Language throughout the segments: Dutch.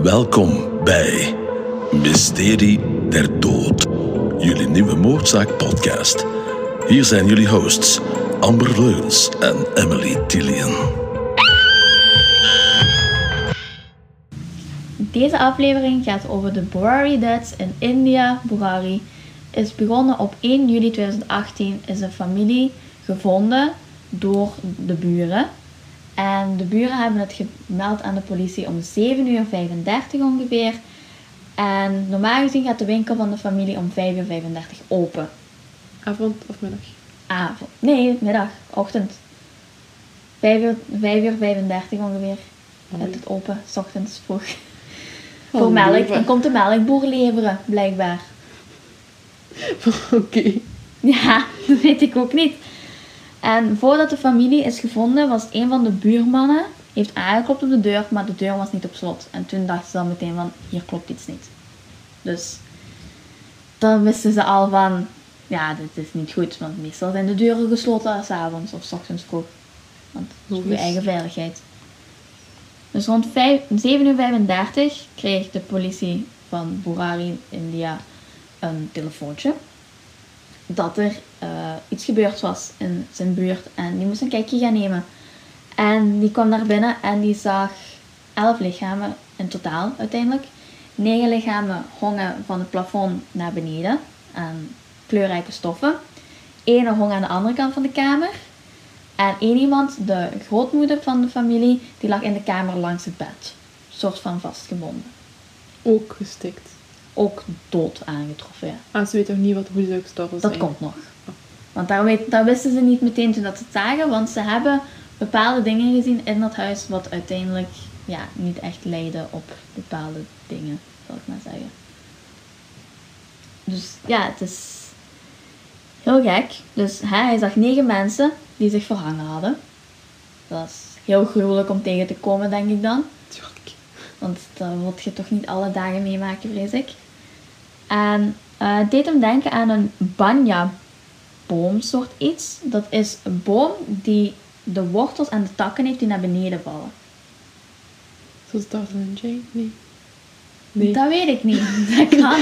Welkom bij Mysterie der Dood, jullie nieuwe moordzaak podcast. Hier zijn jullie hosts Amber Leuns en Emily Tillian. Deze aflevering gaat over de Burari Deaths in India. Burari is begonnen op 1 juli 2018. Is een familie gevonden door de buren. En de buren hebben het gemeld aan de politie om 7 uur 35 ongeveer. En normaal gezien gaat de winkel van de familie om 5 uur 35 open. Avond of middag? Avond. Nee, middag, ochtend. 5 uur, 5 uur 35 ongeveer. Gaat het open, s ochtends vroeg. Voor Oh, melk. lieve. Dan komt de melkboer leveren, blijkbaar. Oké. Ja, dat weet ik ook niet. En voordat de familie is gevonden, was een van de buurmannen heeft aangeklopt op de deur, maar de deur was niet op slot. En toen dachten ze dan meteen van, hier klopt iets niet. Dus dan wisten ze al van, ja, dit is niet goed, want meestal zijn de deuren gesloten s'avonds of s ochtends vroeg. Want dat is voor je eigen veiligheid. Dus rond 5, 7 uur 35 kreeg de politie van Burari, India, een telefoontje dat er eh, iets gebeurd was in zijn buurt en die moest een kijkje gaan nemen. En die kwam naar binnen en die zag elf lichamen in totaal uiteindelijk. Negen lichamen hongen van het plafond naar beneden aan kleurrijke stoffen. Eén hong aan de andere kant van de kamer. En één iemand, de grootmoeder van de familie, die lag in de kamer langs het bed. Soort van vastgebonden. Ook gestikt. Ook dood aangetroffen, ja. Ah, ze weten nog niet wat hoe ze gestorven Dat zijn. komt nog. Want daar, weet, daar wisten ze niet meteen toen dat ze het zagen, want ze hebben bepaalde dingen gezien in dat huis wat uiteindelijk ja, niet echt leidde op bepaalde dingen, zal ik maar zeggen. Dus ja, het is heel gek. Dus hè, hij zag negen mensen die zich verhangen hadden. Dat is heel gruwelijk om tegen te komen, denk ik dan. Tuurlijk. Want dat wil je toch niet alle dagen meemaken, vrees ik. En eh, het deed hem denken aan een banja-boom soort iets. Dat is een boom die de wortels en de takken heeft die naar beneden vallen. Zoals en Jane? Nee. Nee. Dat weet ik niet. Dat kan.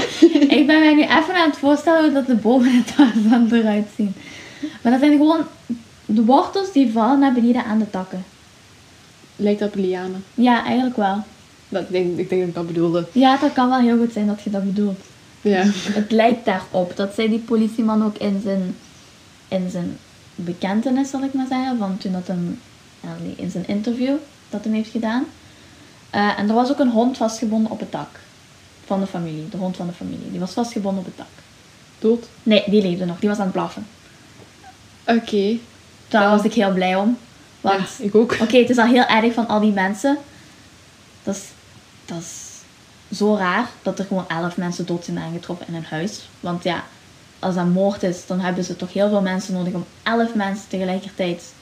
ik ben mij nu even aan het voorstellen hoe dat de bomen en Tarzan eruit zien. Maar dat zijn gewoon de wortels die vallen naar beneden aan de takken. Lijkt op lianen. Ja, eigenlijk wel. Dat, ik, denk, ik denk dat ik dat bedoelde. Ja, dat kan wel heel goed zijn dat je dat bedoelt. Ja. Het lijkt daarop. Dat zei die politieman ook in zijn, in zijn bekentenis, zal ik maar zeggen. Van toen dat hem, nee, in zijn interview dat hem heeft gedaan. Eh, en er was ook een hond vastgebonden op het dak. Van de familie. De hond van de familie. Die was vastgebonden op het dak. Dood? Nee, die leefde nog. Die was aan het blaffen. Oké. Daar was ik heel blij om. Want Ja, ik ook. Oké, het is al heel erg van al die mensen. Dat is, dat is zo raar dat er gewoon elf mensen dood zijn aangetroffen in een huis. Want ja, als dat moord is, dan hebben ze toch heel veel mensen nodig om elf mensen tegelijkertijd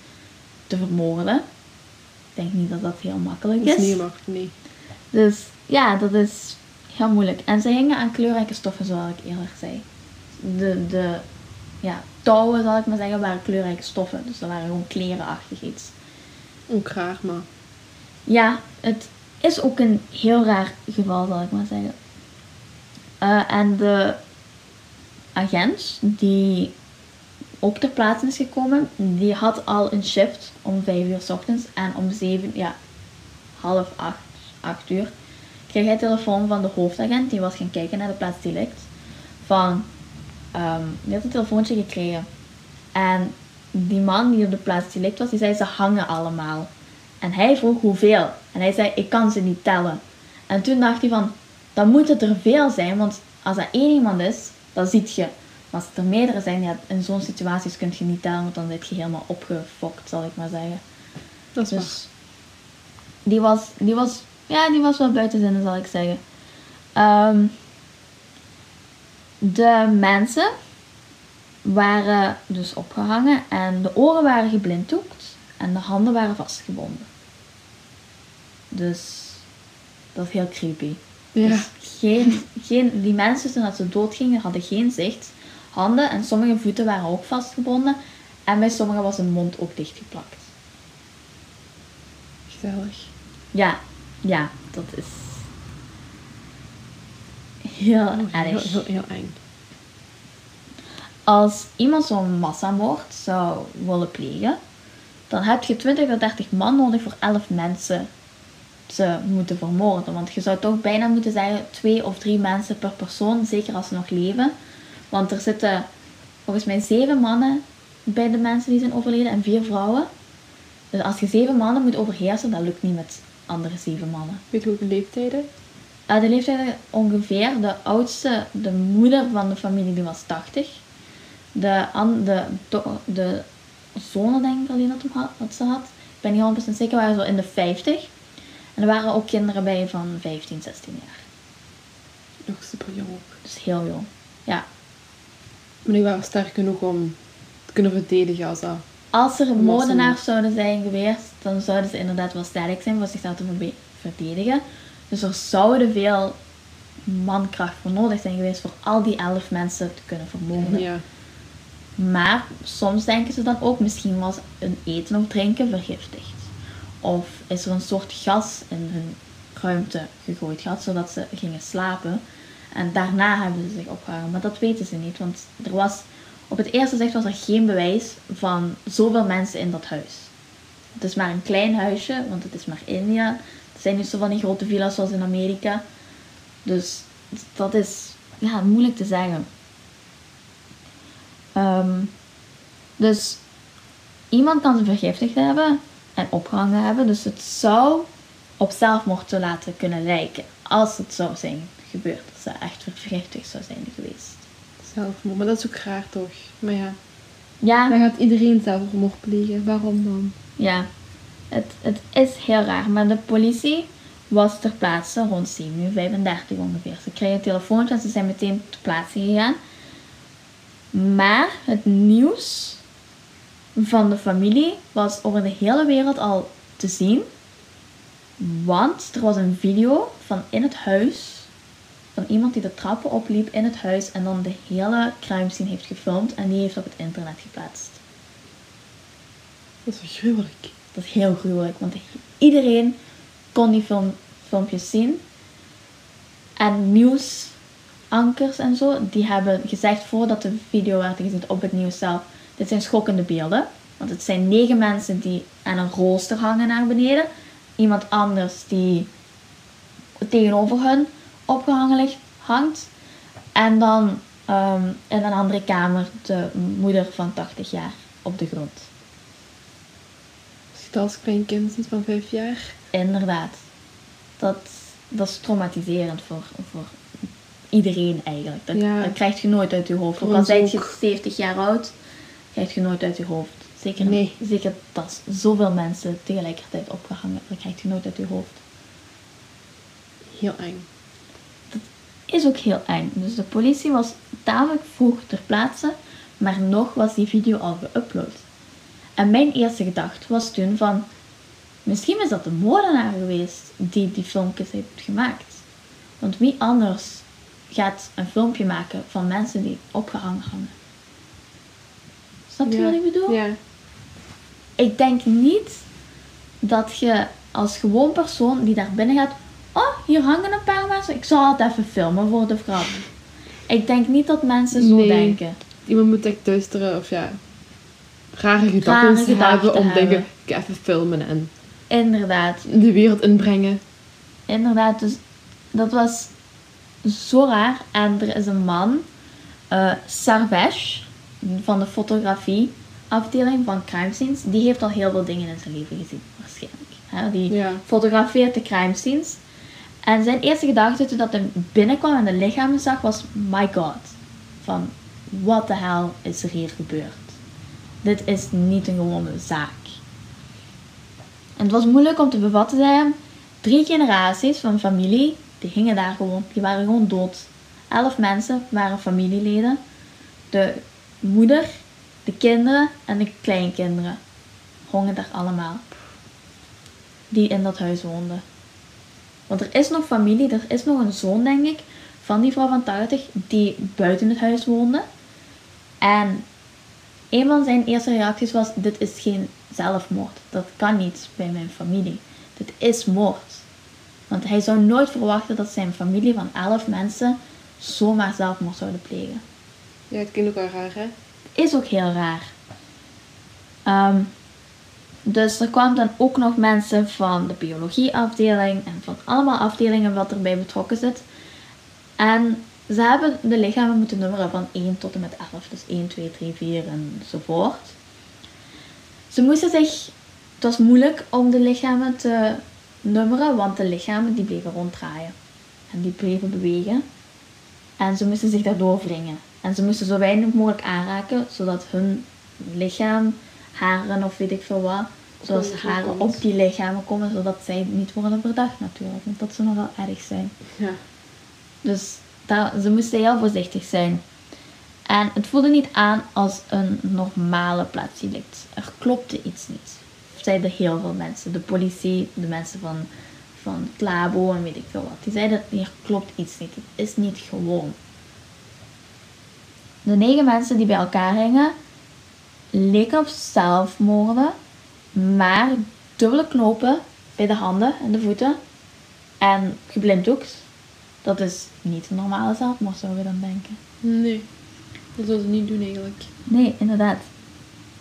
te vermoorden. Ik denk niet dat dat heel makkelijk Dat is is. niet nee. Dus ja, dat is heel moeilijk. En ze hingen aan kleurrijke stoffen, zoals ik eerder zei. De, de ja, touwen, zal ik maar zeggen, waren kleurrijke stoffen. Dus dat waren gewoon klerenachtig iets. Ook raar, maar... Ja, het is ook een heel raar geval, zal ik maar zeggen. Eh, en de agent die ook ter plaatse is gekomen, die had al een shift om 5 uur s ochtends en om 7, ja, half 8, 8 uur kreeg hij telefoon van de hoofdagent, die was gaan kijken naar de plaats delict. Van, ehm die had een telefoontje gekregen. En die man die op de plaats delict was, die zei ze hangen allemaal. En hij vroeg hoeveel. En hij zei, ik kan ze niet tellen. En toen dacht hij van, dan moet het er veel zijn, want als er één iemand is, dan ziet je. Maar als het er meerdere zijn, ja, in zo'n situaties kun je niet tellen, want dan zit je helemaal opgefokt, zal ik maar zeggen. Dat is waar. Dus die was, die was, ja, die was wel buiten zinnen, zal ik zeggen. Ehm, de mensen waren dus opgehangen en de oren waren geblinddoekt en de handen waren vastgebonden. Dus dat is heel creepy. Ja. Dus geen, geen, die mensen toen dat ze doodgingen hadden geen zicht. Handen en sommige voeten waren ook vastgebonden. En bij sommigen was de mond ook dichtgeplakt. Gezellig. Ja, ja, dat is heel Oh, heel, erg. heel, heel eng. Als iemand zo'n massamoord zou willen plegen, dan heb je 20 tot 30 man nodig voor 11 mensen te moeten vermoorden. Want je zou toch bijna moeten zeggen twee of drie mensen per persoon, zeker als ze nog leven. Want er zitten volgens mij zeven mannen bij de mensen die zijn overleden en vier vrouwen. Dus als je zeven mannen moet overheersen, dat lukt niet met andere zeven mannen. Weet je de leeftijden? Uh, de leeftijd ongeveer. De oudste, de moeder van de familie, die was 80. De, an, de, do- de zonen, denk ik alleen dat, had, dat ze had. Ik ben niet 100% zeker, waren zo in de 50. En er waren ook kinderen bij van 15, 16 jaar. Nog super jong ook. Dus heel jong. Ja. Maar die waren sterk genoeg om te kunnen verdedigen als dat... Als er moordenaars zouden zijn geweest, dan zouden ze inderdaad wel sterk zijn voor zichzelf te verdedigen. Dus er zouden veel mankracht voor nodig zijn geweest voor al die elf mensen te kunnen vermoorden. Ja. Maar soms denken ze dan ook, misschien was een eten of drinken vergiftigd. Of is er een soort gas in hun ruimte gegooid gehad, zodat ze gingen slapen. En daarna hebben ze zich opgehangen. Maar dat weten ze niet, want er was, op het eerste zicht was er geen bewijs van zoveel mensen in dat huis. Het is maar een klein huisje, want het is maar India. Het zijn niet zo van die grote villa's zoals in Amerika. Dus dat is ja, moeilijk te zeggen. Ehm, dus iemand kan ze vergiftigd hebben en opgehangen hebben. Dus het zou op zelfmoord te laten kunnen lijken. Als het zou zijn gebeurd. Dat ze echt vergiftigd zou zijn geweest. Zelfmoord. Maar dat is ook raar toch? Maar ja. Ja, Dan gaat iedereen zelfmoord plegen. Waarom dan? ja. Het, het is heel raar. Maar de politie was ter plaatse rond 7 uur 35 ongeveer. Ze kregen een telefoontje en ze zijn meteen ter plaatse gegaan. Maar het nieuws van de familie was over de hele wereld al te zien. Want er was een video van in het huis. Van iemand die de trappen opliep in het huis. En dan de hele crime scene heeft gefilmd. En die heeft op het internet geplaatst. Dat is wel gruwelijk. Dat is heel gruwelijk. Want iedereen kon die film, filmpjes zien. En nieuwsankers en zo. Die hebben gezegd voordat de video werd gezet op het nieuws zelf. Dit zijn schokkende beelden. Want het zijn negen mensen die aan een rooster hangen naar beneden. Iemand anders die tegenover hun opgehangen ligt, hangt. En dan ehm, in een andere kamer de moeder van 80 jaar op de grond. Het als klein kind ziet van vijf jaar. Inderdaad. Dat, dat is traumatiserend voor, voor iedereen eigenlijk. Dat, Ja. dat krijg je nooit uit je hoofd. Ook al je ook. 70 jaar oud, krijg je nooit uit je hoofd. Zeker, Nee. zeker dat zoveel mensen tegelijkertijd opgehangen, dat krijg je nooit uit je hoofd. Heel eng. Is ook heel eng. Dus de politie was tamelijk vroeg ter plaatse, maar nog was die video al geüpload. En mijn eerste gedachte was toen van, misschien is dat de moordenaar geweest die die filmpjes heeft gemaakt. Want wie anders gaat een filmpje maken van mensen die opgehangen hangen? Snap je Ja. wat ik bedoel? Ja. Ik denk niet dat je als gewoon persoon die daar binnen gaat, oh, hier hangen een paar mensen, ik zal het even filmen voor de grap. Ik denk niet dat mensen zo Nee. denken. Iemand moet echt duisteren of ja. Rare gedachten Rare hebben om hebben. dingen ik even filmen en Inderdaad, de wereld inbrengen. inderdaad. Dus dat was zo raar. En er is een man, eh Sarvesh, van de fotografie afdeling van crime scenes. Die heeft al heel veel dingen in zijn leven gezien, waarschijnlijk. Die Ja. fotografeert de crime scenes. En zijn eerste gedachte toen dat hij binnenkwam en de lichamen zag was, my god. Van, what the hell is er hier gebeurd? Dit is niet een gewone zaak. En het was moeilijk om te bevatten. Drie generaties van familie, die hingen daar gewoon. Die waren gewoon dood. Elf mensen waren familieleden. De moeder, de kinderen en de kleinkinderen hongen daar allemaal. Die in dat huis woonden. Want er is nog familie, er is nog een zoon, denk ik, van die vrouw van 80, die buiten het huis woonde. En een van zijn eerste reacties was: Dit is geen zelfmoord. Dat kan niet bij mijn familie. Dit is moord. Want hij zou nooit verwachten dat zijn familie van 11 mensen zomaar zelfmoord zouden plegen. Ja, het klinkt ook wel raar, hè? Is ook heel raar. Ehm, dus er kwamen dan ook nog mensen van de biologieafdeling en van allemaal afdelingen wat erbij betrokken zit. En ze hebben de lichamen moeten nummeren van 1 tot en met 11. Dus 1, 2, 3, 4 enzovoort. Ze moesten zich... Het was moeilijk om de lichamen te nummeren, want de lichamen die bleven ronddraaien. En die bleven bewegen. En ze moesten zich daardoor wringen. En ze moesten zo weinig mogelijk aanraken, zodat hun lichaam, haren of weet ik veel wat, zoals haren op die lichamen komen, zodat zij niet worden verdacht natuurlijk. Want dat zou nog wel erg zijn. Ja. Dus daar, ze moesten heel voorzichtig zijn. En het voelde niet aan als een normale plaatsdelict. Er klopte iets niet. Zeiden heel veel mensen. De politie, de mensen van, van het labo en weet ik veel wat. Die zeiden, hier klopt iets niet. Het is niet gewoon. De negen mensen die bij elkaar hingen, leken op zelfmoorden. Maar dubbele knopen bij de handen en de voeten. En geblinddoekt. Dat is niet een normale zelfmoord, zou je dan denken. Nee. Dat zullen ze niet doen eigenlijk. Nee, inderdaad.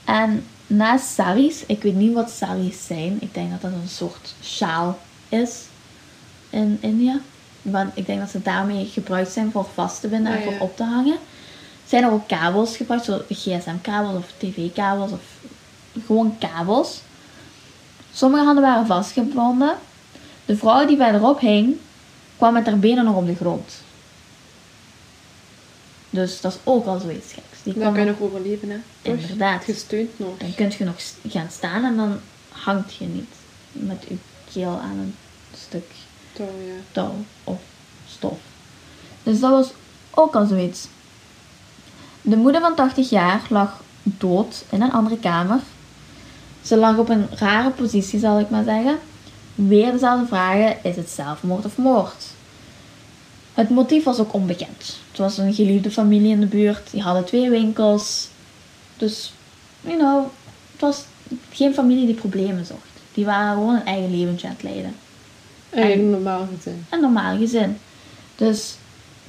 En na saris, ik weet niet wat saris zijn. Ik denk dat dat een soort sjaal is in India. Want ik denk dat ze daarmee gebruikt zijn voor vast te binden en Ah, ja. voor op te hangen. Zijn er ook kabels gebruikt, zoals gsm-kabels of tv-kabels of gewoon kabels. Sommige handen waren vastgebonden. De vrouw die verderop hing, kwam met haar benen nog op de grond. Dus dat is ook al zoiets geks. Die Dan kan je nog- overleven, hè? Inderdaad. Gesteund nog. Dan kun je nog gaan staan en dan hangt je niet met je keel aan een stuk Toch, ja. touw of stof. Dus dat was ook al zoiets. De moeder van 80 jaar lag dood in een andere kamer. Ze lag op een rare positie, zal ik maar zeggen. Weer dezelfde vragen: is het zelfmoord of moord? Het motief was ook onbekend. Het was een geliefde familie in de buurt, die hadden twee winkels. Dus, you know, het was geen familie die problemen zocht. Die waren gewoon een eigen leventje aan het leiden Eigenlijk normaal gezien. een normaal gezin. Dus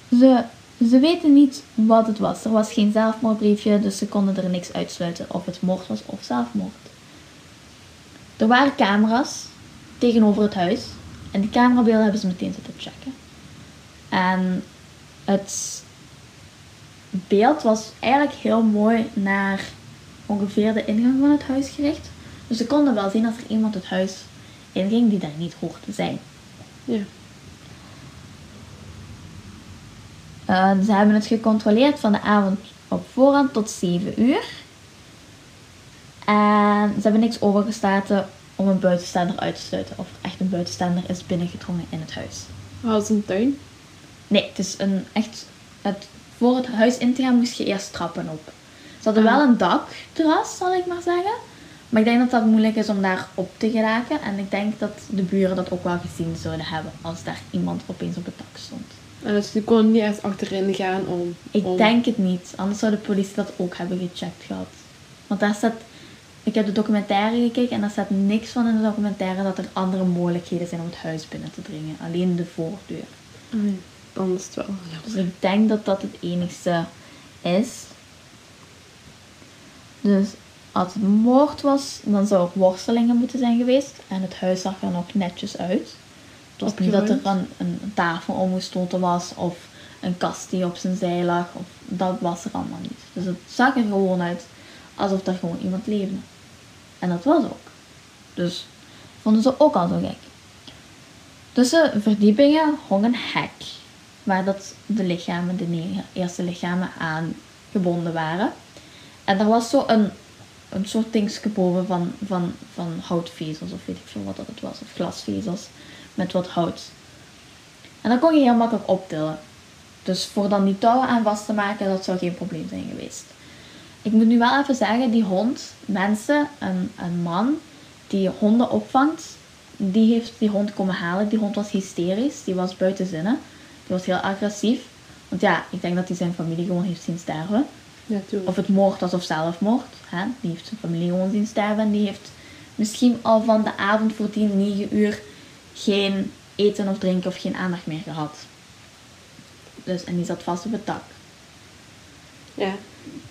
ze, ze weten niet wat het was. Er was geen zelfmoordbriefje, dus ze konden er niks uitsluiten of het moord was of zelfmoord. Er waren camera's tegenover het huis en die camerabeelden hebben ze meteen zitten checken. En het beeld was eigenlijk heel mooi naar ongeveer de ingang van het huis gericht. Dus ze konden wel zien als er iemand het huis inging die daar niet hoort te zijn. Ja. Eh, ze hebben het gecontroleerd van de avond op voorhand tot 7 uur. En ze hebben niks overgestaten om een buitenstaander uit te sluiten. Of echt een buitenstaander is binnengedrongen in het huis. Hadden ze een tuin? Nee, het is een echt... Het, voor het huis in te gaan moest je eerst trappen op. Ze hadden Ah. wel een dakterras, zal ik maar zeggen. Maar ik denk dat dat moeilijk is om daar op te geraken. En ik denk dat de buren dat ook wel gezien zouden hebben. Als daar iemand opeens op het dak stond. En dus die konden niet eens achterin gaan om... Ik om... denk het niet. Anders zou de politie dat ook hebben gecheckt gehad. Want daar staat... Ik heb de documentaire gekeken en daar staat niks van in de documentaire dat er andere mogelijkheden zijn om het huis binnen te dringen. Alleen de voordeur. Ah, ja. Dan is het wel jammer. Dus ik denk dat dat het enigste is. Dus als het moord was, dan zou er worstelingen moeten zijn geweest. En het huis zag er nog netjes uit. Het was niet dat er een, een tafel omgestoten was of een kast die op zijn zij lag. Of, dat was er allemaal niet. Dus het zag er gewoon uit alsof er gewoon iemand leefde. En dat was ook. Dus vonden ze ook al zo gek. Tussen verdiepingen hong een hek waar dat de lichamen, de eerste lichamen aan gebonden waren. En er was zo een, een soort dingetje boven van, van, van houtvezels of weet ik veel wat dat het was. Of glasvezels met wat hout. En dan kon je heel makkelijk optillen. Dus voor dan die touwen aan vast te maken, dat zou geen probleem zijn geweest. Ik moet nu wel even zeggen, die hond, mensen, een, een man die honden opvangt, die heeft die hond komen halen. Die hond was hysterisch, die was buiten zinnen. Die was heel agressief. Want ja, ik denk dat hij zijn familie gewoon heeft zien sterven. Ja. Of het moord was of zelfmoord. Hè? Die heeft zijn familie gewoon zien sterven. En die heeft misschien al van de avond voordien 9 uur geen eten of drinken of geen aandacht meer gehad. Dus, en die zat vast op het dak. Ja.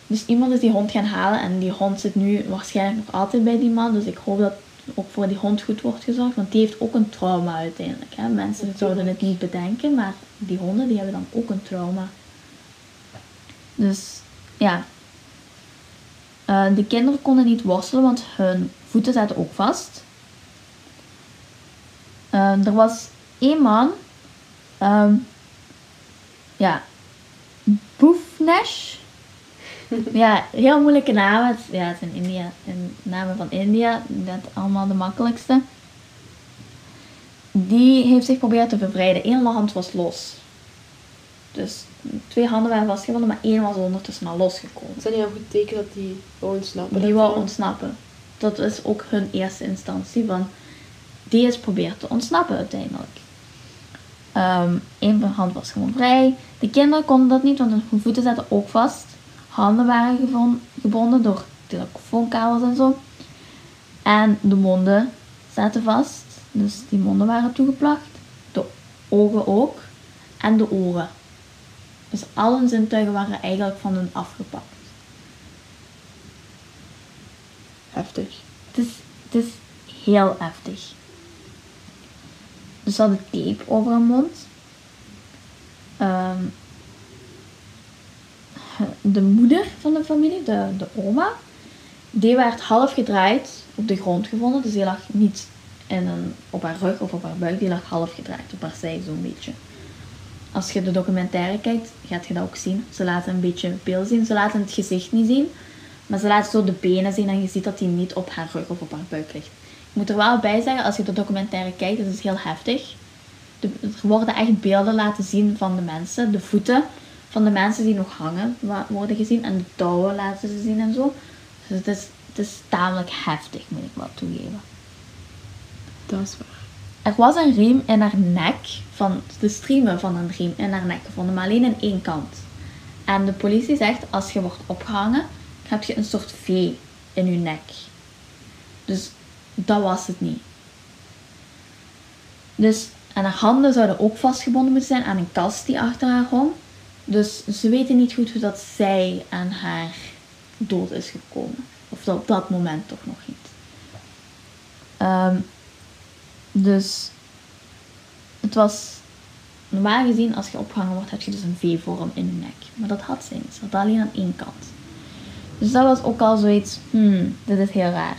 Dus iemand is die hond gaan halen en die hond zit nu waarschijnlijk nog altijd bij die man. Dus ik hoop dat ook voor die hond goed wordt gezorgd. Want die heeft ook een trauma uiteindelijk. Hè? Mensen zouden het niet bedenken, maar die honden die hebben dan ook een trauma. Dus ja. Eh, de kinderen konden niet worstelen, want hun voeten zaten ook vast. Eh, er was één man. ehm, ja. Boefnesh. ja, heel moeilijke namen. Het, ja, het zijn India, en namen van India. Dat allemaal de makkelijkste. Die heeft zich proberen te bevrijden. Eén hand was los. Dus twee handen waren vastgebonden, maar één was ondertussen al losgekomen. Is dat niet een goed teken dat die wou ontsnappen? Die wou ontsnappen. Dat is ook hun eerste instantie van die is probeert te ontsnappen uiteindelijk. Eén Eén hand was gewoon vrij. De kinderen konden dat niet, want hun voeten zaten ook vast. Handen waren gebonden door telefoonkabels en zo. En de monden zaten vast. Dus die monden waren toegeplakt. De ogen ook. En de oren. Dus al hun zintuigen waren eigenlijk van hun afgepakt. Heftig. Het is, het is heel heftig. Dus ze hadden tape over haar mond. Ehm, de moeder van de familie, de, de oma, die werd half gedraaid op de grond gevonden. Dus die lag niet in een, op haar rug of op haar buik, die lag half gedraaid op haar zij zo'n beetje. Als je de documentaire kijkt, gaat je dat ook zien. Ze laten een beetje beeld zien. Ze laten het gezicht niet zien. Maar ze laten zo de benen zien en je ziet dat die niet op haar rug of op haar buik ligt. Moet er wel bij zeggen, als je de documentaire kijkt, het is heel heftig. De, er worden echt beelden laten zien van de mensen. De voeten van de mensen die nog hangen worden gezien. En de touwen laten ze zien en zo. Dus het is, het is tamelijk heftig, moet ik wel toegeven. Dat is waar. Er was een riem in haar nek, van de striemen van een riem in haar nek gevonden, maar alleen in één kant. En de politie zegt, als je wordt opgehangen, heb je een soort V in je nek. Dus dat was het niet. Dus, en haar handen zouden ook vastgebonden moeten zijn aan een kast die achter haar hong. Dus ze weten niet goed hoe dat zij aan haar dood is gekomen. Of dat op dat moment toch nog niet. Ehm, dus het was normaal gezien als je opgehangen wordt, heb je dus een V-vorm in je nek. Maar dat had ze niet. Ze had alleen aan één kant. Dus dat was ook al zoiets, hmm, dit is heel raar.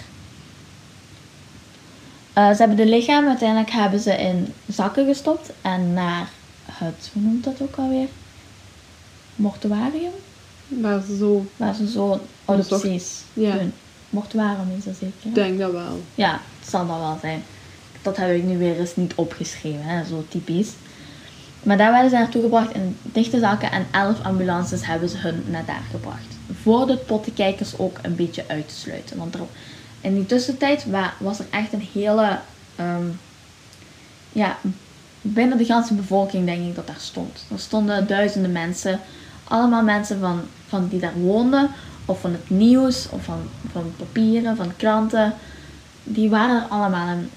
Eh, ze hebben de lichaam uiteindelijk hebben ze in zakken gestopt en naar het, hoe noemt dat ook alweer? Mortuarium? Zo, Waar ze zo Dat is toch- autopsies ja. doen. Mortuarium is dat zeker? ik denk dat wel. Ja, het zal dat wel zijn. Dat heb ik nu weer eens niet opgeschreven, hè? zo typisch. Maar daar werden ze naartoe gebracht in dichte zakken en elf ambulances hebben ze hun naar daar gebracht. Voor de pottenkijkers ook een beetje uit te sluiten. Want er, in die tussentijd wa- was er echt een hele... ehm, ja, binnen de ganse bevolking denk ik dat daar stond. Er stonden duizenden mensen. Allemaal mensen van, van die daar woonden. Of van het nieuws. Of van, van papieren, van kranten die waren er allemaal. En,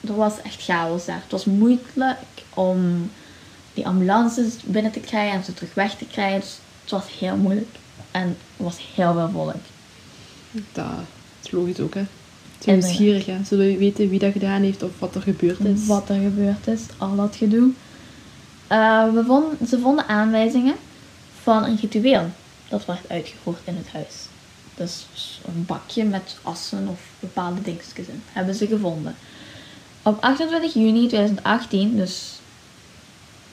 er was echt chaos daar. Het was moeilijk om die ambulances binnen te krijgen en ze terug weg te krijgen. Dus het was heel moeilijk. En er was heel veel volk. Dat is logisch ook, hè. Zijn En, nieuwsgierig, hè. Ze willen weten wie dat gedaan heeft of wat er gebeurd is. Wat er gebeurd is, al dat gedoe. Eh, we vonden, ze vonden aanwijzingen van een ritueel dat werd uitgevoerd in het huis. Dus een bakje met assen of bepaalde dingetjes in. Hebben ze gevonden. Op 28 juni 2018, dus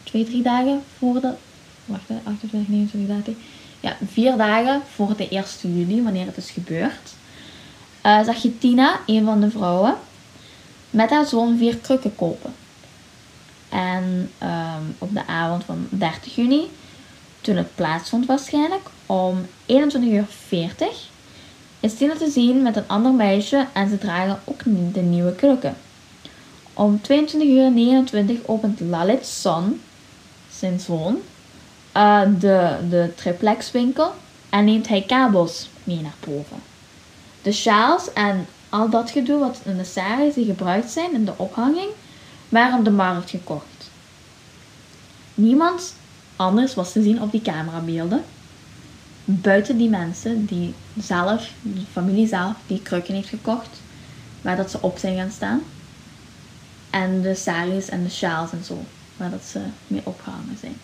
twee, drie dagen voor de... Wacht, hè, 28, 29, 30. Ja, vier dagen voor de 1 juli, wanneer het is gebeurd. Eh, zag je Tina, een van de vrouwen, met haar zoon vier krukken kopen. En ehm, op de avond van 30 juni, toen het plaatsvond waarschijnlijk, om 21 uur 40, is Tina te zien met een ander meisje en ze dragen ook de nieuwe krukken. Om 22 uur 29 opent Lalit Son, zijn zoon, eh, de, de triplexwinkel en neemt hij kabels mee naar boven. De sjaals en al dat gedoe wat in de saris die gebruikt zijn in de ophanging, waren op de markt gekocht. Niemand anders was te zien op die camerabeelden. Buiten die mensen die zelf, de familie zelf, die kruiken heeft gekocht, waar dat ze op zijn gaan staan. En de saris en de sjaals en zo, waar dat ze mee opgehangen zijn.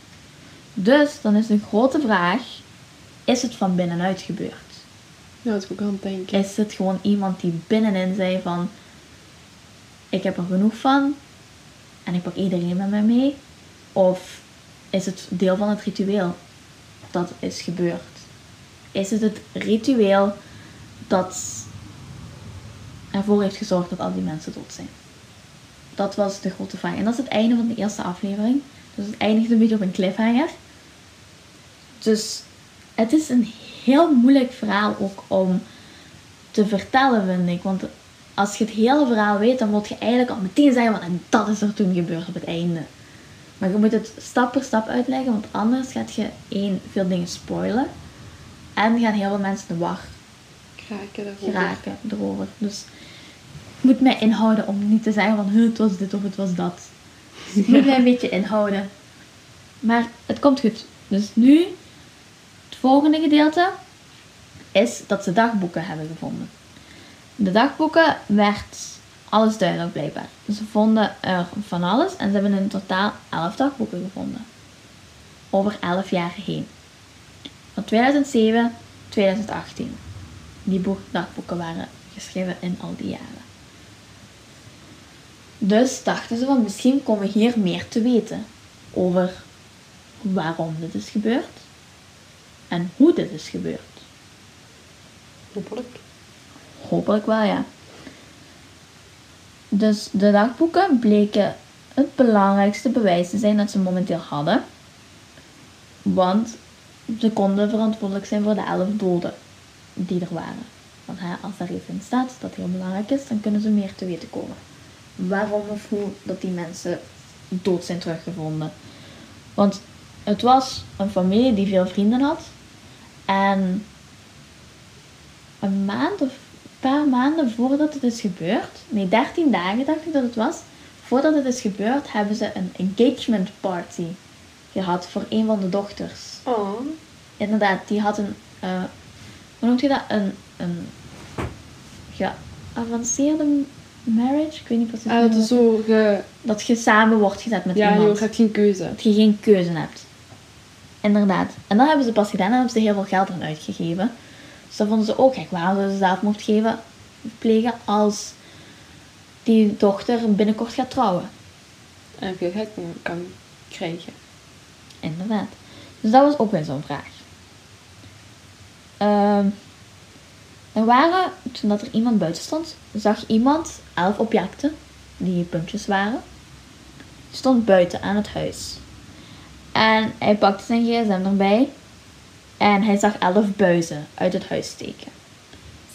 Dus dan is de grote vraag, is het van binnenuit gebeurd? Ja, dat is ook aan het denken. Is het gewoon iemand die binnenin zei van, ik heb er genoeg van en ik pak iedereen met mij mee? Of is het deel van het ritueel dat is gebeurd? Is het het ritueel dat ervoor heeft gezorgd dat al die mensen dood zijn? Dat was de grote vraag. En dat is het einde van de eerste aflevering. Dus het eindigt een beetje op een cliffhanger. Dus het is een heel moeilijk verhaal ook om te vertellen, vind ik. Want als je het hele verhaal weet, dan moet je eigenlijk al meteen zeggen van en dat is er toen gebeurd op het einde. Maar je moet het stap per stap uitleggen, want anders gaat je één, veel dingen spoilen. En gaan heel veel mensen de war geraken erover. Dus ik moet mij inhouden om niet te zeggen van "Huh, het was dit of het was dat. Dus ik moet mij een beetje inhouden. Maar het komt goed. Dus nu, volgende gedeelte is dat ze dagboeken hebben gevonden. De dagboeken werd alles duidelijk blijkbaar. Ze vonden er van alles en ze hebben in totaal 11 dagboeken gevonden. Over 11 jaar heen. Van 2007 2018. Die boek- dagboeken waren geschreven in al die jaren. Dus dachten ze van misschien komen we hier meer te weten over waarom dit is gebeurd en hoe dit is gebeurd. Hopelijk. Hopelijk wel, ja. Dus de dagboeken bleken het belangrijkste bewijs te zijn dat ze momenteel hadden. Want ze konden verantwoordelijk zijn voor de elf doden die er waren. Want hè, als daar iets in staat dat heel belangrijk is, dan kunnen ze meer te weten komen. Waarom of hoe dat die mensen dood zijn teruggevonden. Want het was een familie die veel vrienden had. En een maand of een paar maanden voordat het is gebeurd, nee, 13 dagen dacht ik dat het was, voordat het is gebeurd, hebben ze een engagement party gehad voor een van de dochters. Oh. Inderdaad, die had een, eh, hoe noemt je dat? Een, een geavanceerde marriage? Ik weet niet precies. Ah, dat is zo ge... dat je samen wordt gezet met Ja, iemand. je hebt geen keuze. Dat je geen keuze hebt. Inderdaad. En dat hebben ze pas gedaan en hebben ze heel veel geld aan uitgegeven. Dus dat vonden ze ook gek. Waarom zouden ze zelfmoord geven, plegen als die dochter binnenkort gaat trouwen? En veel geld kan- krijgen. Inderdaad. Dus dat was ook weer zo'n vraag. Ehm, er waren, toen dat er iemand buiten stond, zag iemand elf objecten, die puntjes waren. Die stond buiten aan het huis. En hij pakte zijn gsm erbij. En hij zag elf buizen uit het huis steken.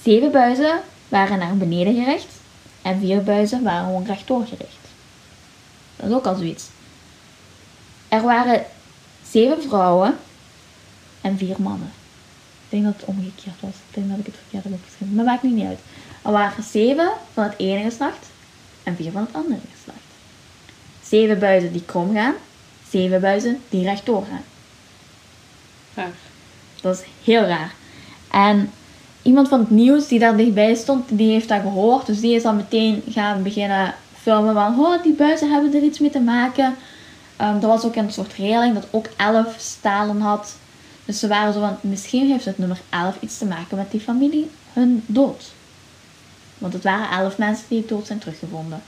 Zeven buizen waren naar beneden gericht. En vier buizen waren gewoon rechtdoor gericht. Dat is ook al zoiets. Er waren zeven vrouwen en vier mannen. Ik denk dat het omgekeerd was. Ik denk dat ik het verkeerd heb opgeschreven. Maar maakt niet uit. Er waren zeven van het ene geslacht en vier van het andere geslacht. Zeven buizen die krom gaan. Zeven buizen die rechtdoor gaan. Raar. Dat is heel raar. En iemand van het nieuws die daar dichtbij stond, die heeft dat gehoord. Dus die is dan meteen gaan beginnen filmen van, oh, die buizen hebben er iets mee te maken. Ehm er was ook een soort regeling dat ook 11 stalen had. Dus ze waren zo van, misschien heeft het nummer 11 iets te maken met die familie, hun dood. Want het waren 11 mensen die dood zijn teruggevonden.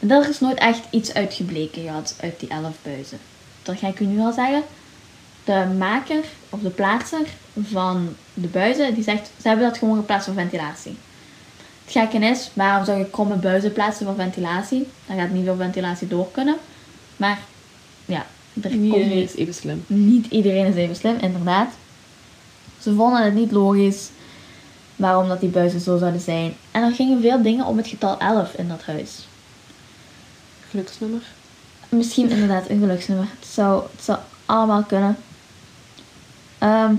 En er is nooit echt iets uitgebleken gehad uit die 11 buizen. Dat ga ik u nu al zeggen de maker of de plaatser van de buizen, die zegt, ze hebben dat gewoon geplaatst voor ventilatie. Het gekke is, waarom zou je kromme buizen plaatsen voor ventilatie? Dan gaat niet veel ventilatie door kunnen. Maar ja, er Niet komt iedereen is even slim. niet iedereen is even slim, inderdaad. Ze vonden het niet logisch waarom dat die buizen zo zouden zijn. En er gingen veel dingen om het getal 11 in dat huis. Geluksnummer. Misschien inderdaad een geluksnummer. Het zou, het zou allemaal kunnen. Ehm,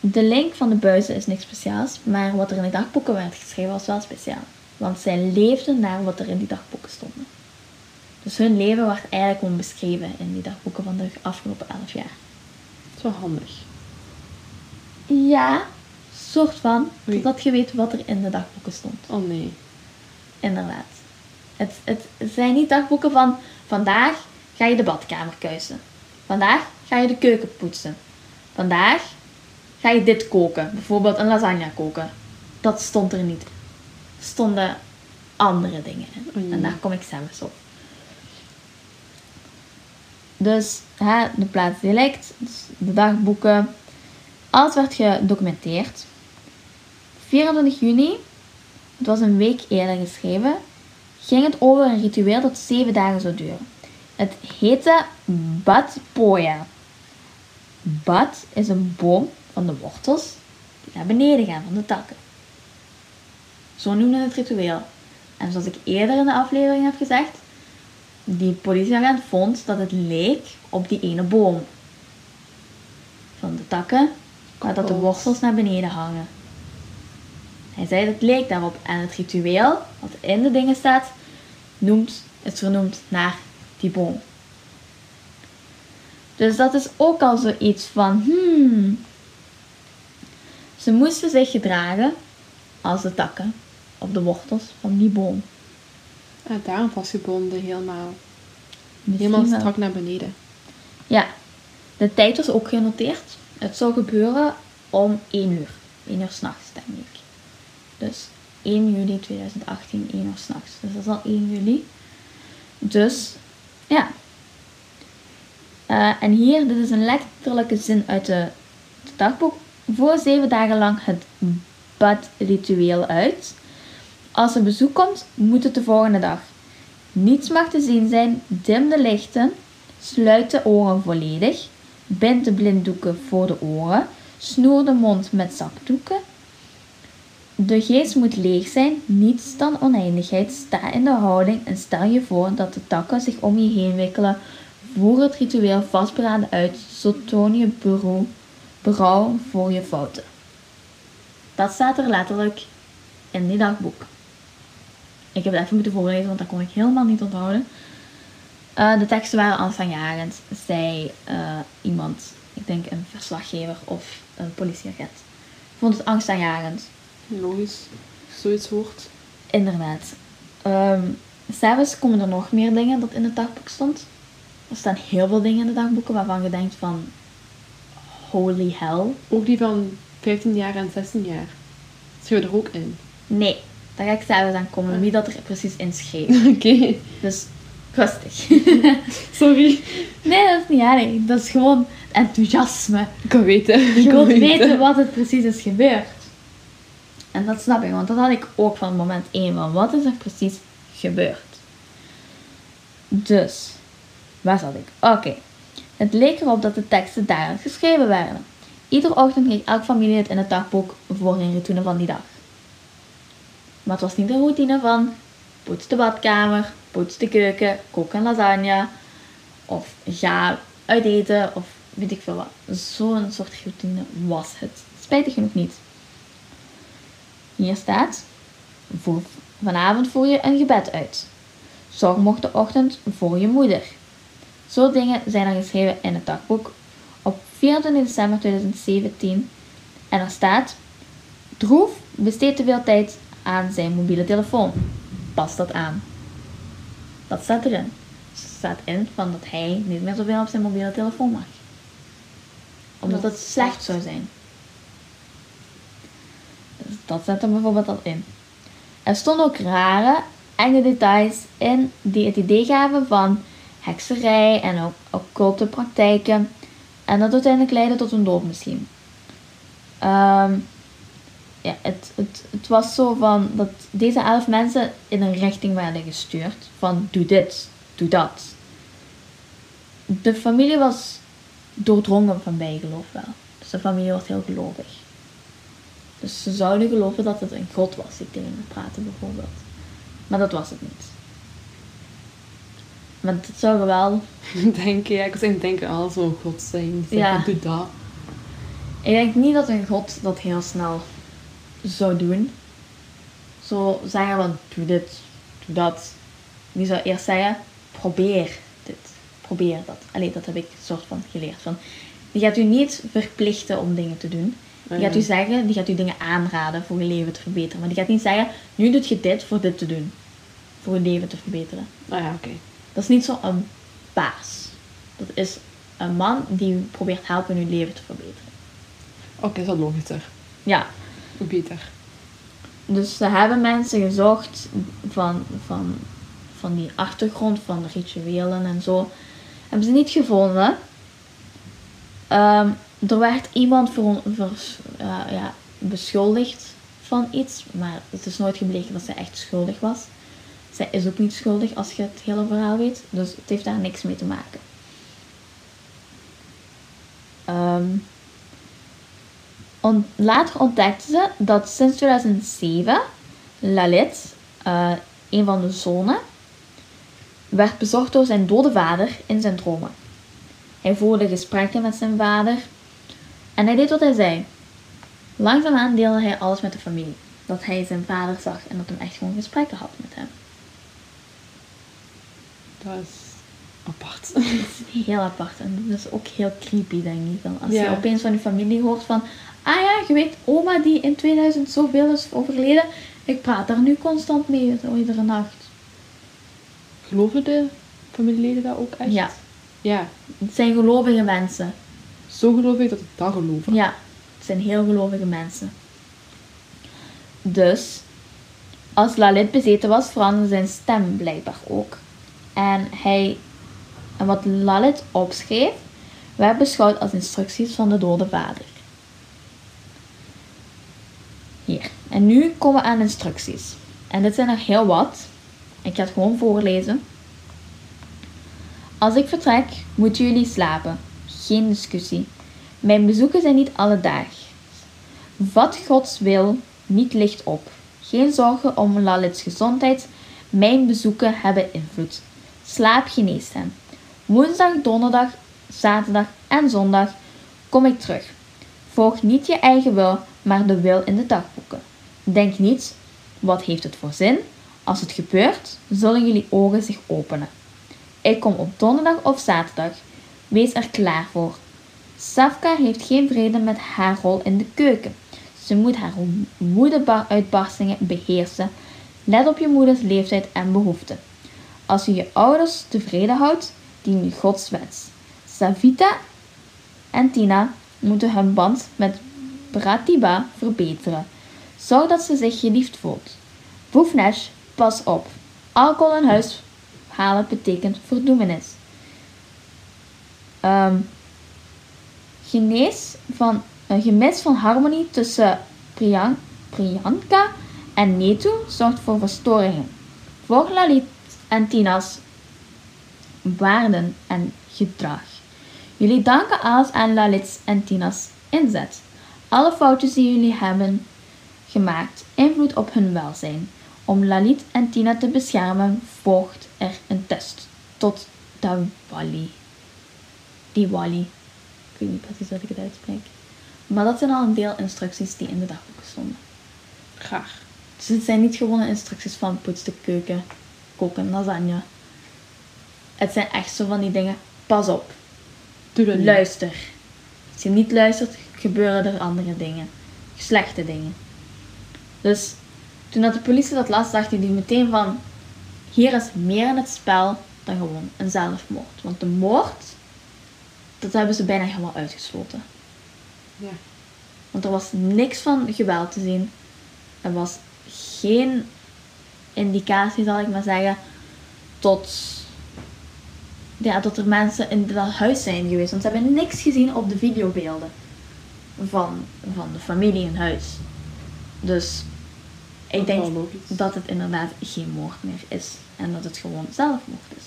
de link van de buizen is niks speciaals, maar wat er in de dagboeken werd geschreven was wel speciaal. Want zij leefden naar wat er in die dagboeken stond. Dus hun leven wordt eigenlijk gewoon beschreven in die dagboeken van de afgelopen elf jaar. Dat is wel handig. Ja, soort van. Totdat je weet wat er in de dagboeken stond. Oh nee. Inderdaad. Het, het zijn niet dagboeken van vandaag ga je de badkamer kuisen. Vandaag ga je de keuken poetsen. Vandaag ga je dit koken. Bijvoorbeeld een lasagne koken. Dat stond er niet. Er stonden andere dingen in. En daar kom ik zelfs op. Dus hè, de plaatsdialect, dus de dagboeken, alles werd gedocumenteerd. 24 juni, het was een week eerder geschreven, ging het over een ritueel dat zeven dagen zou duren. Het heette Bat Poya. Bat is een boom van de wortels die naar beneden gaan van de takken. Zo noemde het ritueel. En zoals ik eerder in de aflevering heb gezegd, die politieagent vond dat het leek op die ene boom. Van de takken, maar dat de wortels naar beneden hangen. Hij zei dat het leek daarop. En het ritueel, wat in de dingen staat, noemt, is vernoemd naar die boom. Dus dat is ook al zoiets van, hmm. Ze moesten zich gedragen als de takken op de wortels van die boom. Ah, daarom vastgebonden helemaal. Misschien Helemaal wel. strak naar beneden. Ja, de tijd was ook genoteerd. Het zou gebeuren om 1 uur. 1 uur s'nachts, denk ik. Dus 1 juli 2018, 1 uur s'nachts. Dus dat is al 1 juli. Dus, ja. Eh, en hier, dit is een letterlijke zin uit de, dagboek. Voor zeven dagen lang het badritueel uit. Als er bezoek komt, moet het de volgende dag. Niets mag te zien zijn, dim de lichten, sluit de oren volledig, bind de blinddoeken voor de oren, snoer de mond met zakdoeken. De geest moet leeg zijn, niets dan oneindigheid. Sta in de houding en stel je voor dat de takken zich om je heen wikkelen. Voer het ritueel vastberaden uit, zo toon je berouw, voor je fouten. Dat staat er letterlijk in die dagboek. Ik heb het even moeten voorlezen, want dat kon ik helemaal niet onthouden. Eh, de teksten waren angstaanjagend, zei eh, iemand, ik denk een verslaggever of een politieagent. Ik vond het angstaanjagend, Logisch. Zoiets hoort. inderdaad. Ehm Zelfs komen er nog meer dingen dat in het dagboek stond. Er staan heel veel dingen in de dagboeken waarvan je denkt van... Holy hell. Ook die van 15 jaar en 16 jaar. Schreeuw er ook in. Nee, daar ga ik zelfs aan komen wie dat er precies in schreef. Oké. Dus rustig. Sorry. nee, dat is niet erg. Dat is gewoon enthousiasme. Ik kan weten. Ik wilt weten wat het precies is gebeurd. En dat snap ik, want dat had ik ook van moment 1 van wat is er precies gebeurd. Dus, waar zat ik? Oké. Het leek erop dat de teksten daarin geschreven werden. Iedere ochtend kreeg elke familie het in het dagboek voor hun routine van die dag. Maar het was niet de routine van poets de badkamer, poets de keuken, kook een lasagne of ga uit eten of weet ik veel wat. Zo'n soort routine was het. Spijtig genoeg niet. Hier staat, voor, vanavond voer je een gebed uit. Zorg morgenochtend voor je moeder. Zo dingen zijn er geschreven in het dagboek op 24 december 2017. En er staat, Droef besteedt te veel tijd aan zijn mobiele telefoon. Pas dat aan. Dat staat erin. Dus er staat in van dat hij niet meer zoveel op zijn mobiele telefoon mag. Omdat Dat slecht echt. zou zijn. Dat zet er bijvoorbeeld al in. Er stonden ook rare, enge details in die het idee gaven van hekserij en ook occulte praktijken. En dat uiteindelijk leidde tot een dood misschien. Ehm, ja, het, het, het was zo van dat deze elf mensen in een richting werden gestuurd. Van doe dit, doe dat. De familie was doordrongen van bijgeloof wel. Dus de familie was heel gelovig. Dus ze zouden geloven dat het een god was die tegen hen praatte bijvoorbeeld. Maar dat was het niet. Want het zou wel Denken, ja, ik was aan het denken, al zo'n god zijn. Ja. doe dat. Ik denk niet dat een god dat heel snel zou doen. Zo zeggen van, doe dit, doe dat. Die zou eerst zeggen, probeer dit, probeer dat. Allee, dat heb ik soort van geleerd. Van, die gaat u niet verplichten om dingen te doen. Die gaat u zeggen, die gaat u dingen aanraden voor je leven te verbeteren. Maar die gaat niet zeggen, nu doet je dit voor dit te doen. Voor je leven te verbeteren. Ah ja, oké. Dat is niet zo'n baas. Dat is een man die u probeert helpen uw leven te verbeteren. Oké, dat is logischer. Ja, Beter. dus ze hebben mensen gezocht van, van, van die achtergrond, van de rituelen en zo. Hebben ze niet gevonden. Ehm, er werd iemand vers- eh, ja, beschuldigd van iets, maar het is nooit gebleken dat zij echt schuldig was. Zij is ook niet schuldig als je het hele verhaal weet, dus het heeft daar niks mee te maken. Ehm, later ontdekte ze dat sinds 2007 Lalit, eh, een van de zonen, werd bezocht door zijn dode vader in zijn dromen. Hij voerde gesprekken met zijn vader en hij deed wat hij zei. Langzaamaan deelde hij alles met de familie. Dat hij zijn vader zag en dat hij echt gewoon gesprekken had met hem. Dat is apart. Dat is heel apart en dat is ook heel creepy, denk ik. Dan als Ja. je opeens van je familie hoort van... Ah ja, je weet, oma die in 2000 zoveel is overleden. Ik praat daar nu constant mee, zo iedere nacht. Geloven de familieleden dat ook echt? Ja. Ja. Het zijn gelovige mensen. Zo geloof ik dat ik dat geloof. Ja, het zijn heel gelovige mensen. Dus, als Lalit bezeten was, veranderde zijn stem blijkbaar ook. En hij, en wat Lalit opschreef, werd beschouwd als instructies van de dode vader. Hier. En nu komen we aan instructies. En dit zijn er heel wat. Ik ga het gewoon voorlezen. Als ik vertrek, moeten jullie slapen. Geen discussie. Mijn bezoeken zijn niet alledaags. Vat Gods wil niet licht op. Geen zorgen om Lalits gezondheid. Mijn bezoeken hebben invloed. Slaap geneest hem. Woensdag, donderdag, zaterdag en zondag kom ik terug. Volg niet je eigen wil, maar de wil in de dagboeken. Denk niet, wat heeft het voor zin? Als het gebeurt, zullen jullie ogen zich openen. Ik kom op donderdag of zaterdag. Wees er klaar voor. Safka heeft geen vrede met haar rol in de keuken. Ze moet haar woedeuitbarstingen beheersen. Let op je moeders leeftijd en behoeften. Als je je ouders tevreden houdt, dien je Gods. Savita en Tina moeten hun band met Pratibha verbeteren. Zorg dat ze zich geliefd voelt. Boefnesh, pas op. Alcohol in huis halen betekent verdoemenis. Ehm, genees van, een gemis van harmonie tussen Priyan- Priyanka en Netu zorgt voor verstoringen. Volg Lalit en Tina's waarden en gedrag. Jullie danken alles aan Lalit's en Tina's inzet. Alle foutjes die jullie hebben gemaakt invloed op hun welzijn. Om Lalit en Tina te beschermen volgt er een test tot Diwali. Diwali. Ik weet niet precies dat ik het uitspreek. Maar dat zijn al een deel instructies die in de dagboeken stonden. Graag. Dus het zijn niet gewone instructies van poets de keuken, koken, lasagne. Het zijn echt zo van die dingen. Pas op, Doe dat niet. luister. Als je niet luistert, gebeuren er andere dingen. Slechte dingen. Dus toen dat de politie dat las, dacht hij meteen van... Hier is meer in het spel dan gewoon een zelfmoord. Want de moord, dat hebben ze bijna helemaal uitgesloten. Ja. Want er was niks van geweld te zien. Er was geen indicatie, zal ik maar zeggen, tot, ja, dat er mensen in dat huis zijn geweest. Want ze hebben niks gezien op de videobeelden van, van de familie in huis. Dus ik Dat denk dat het inderdaad geen moord meer is. En dat het gewoon zelfmoord is.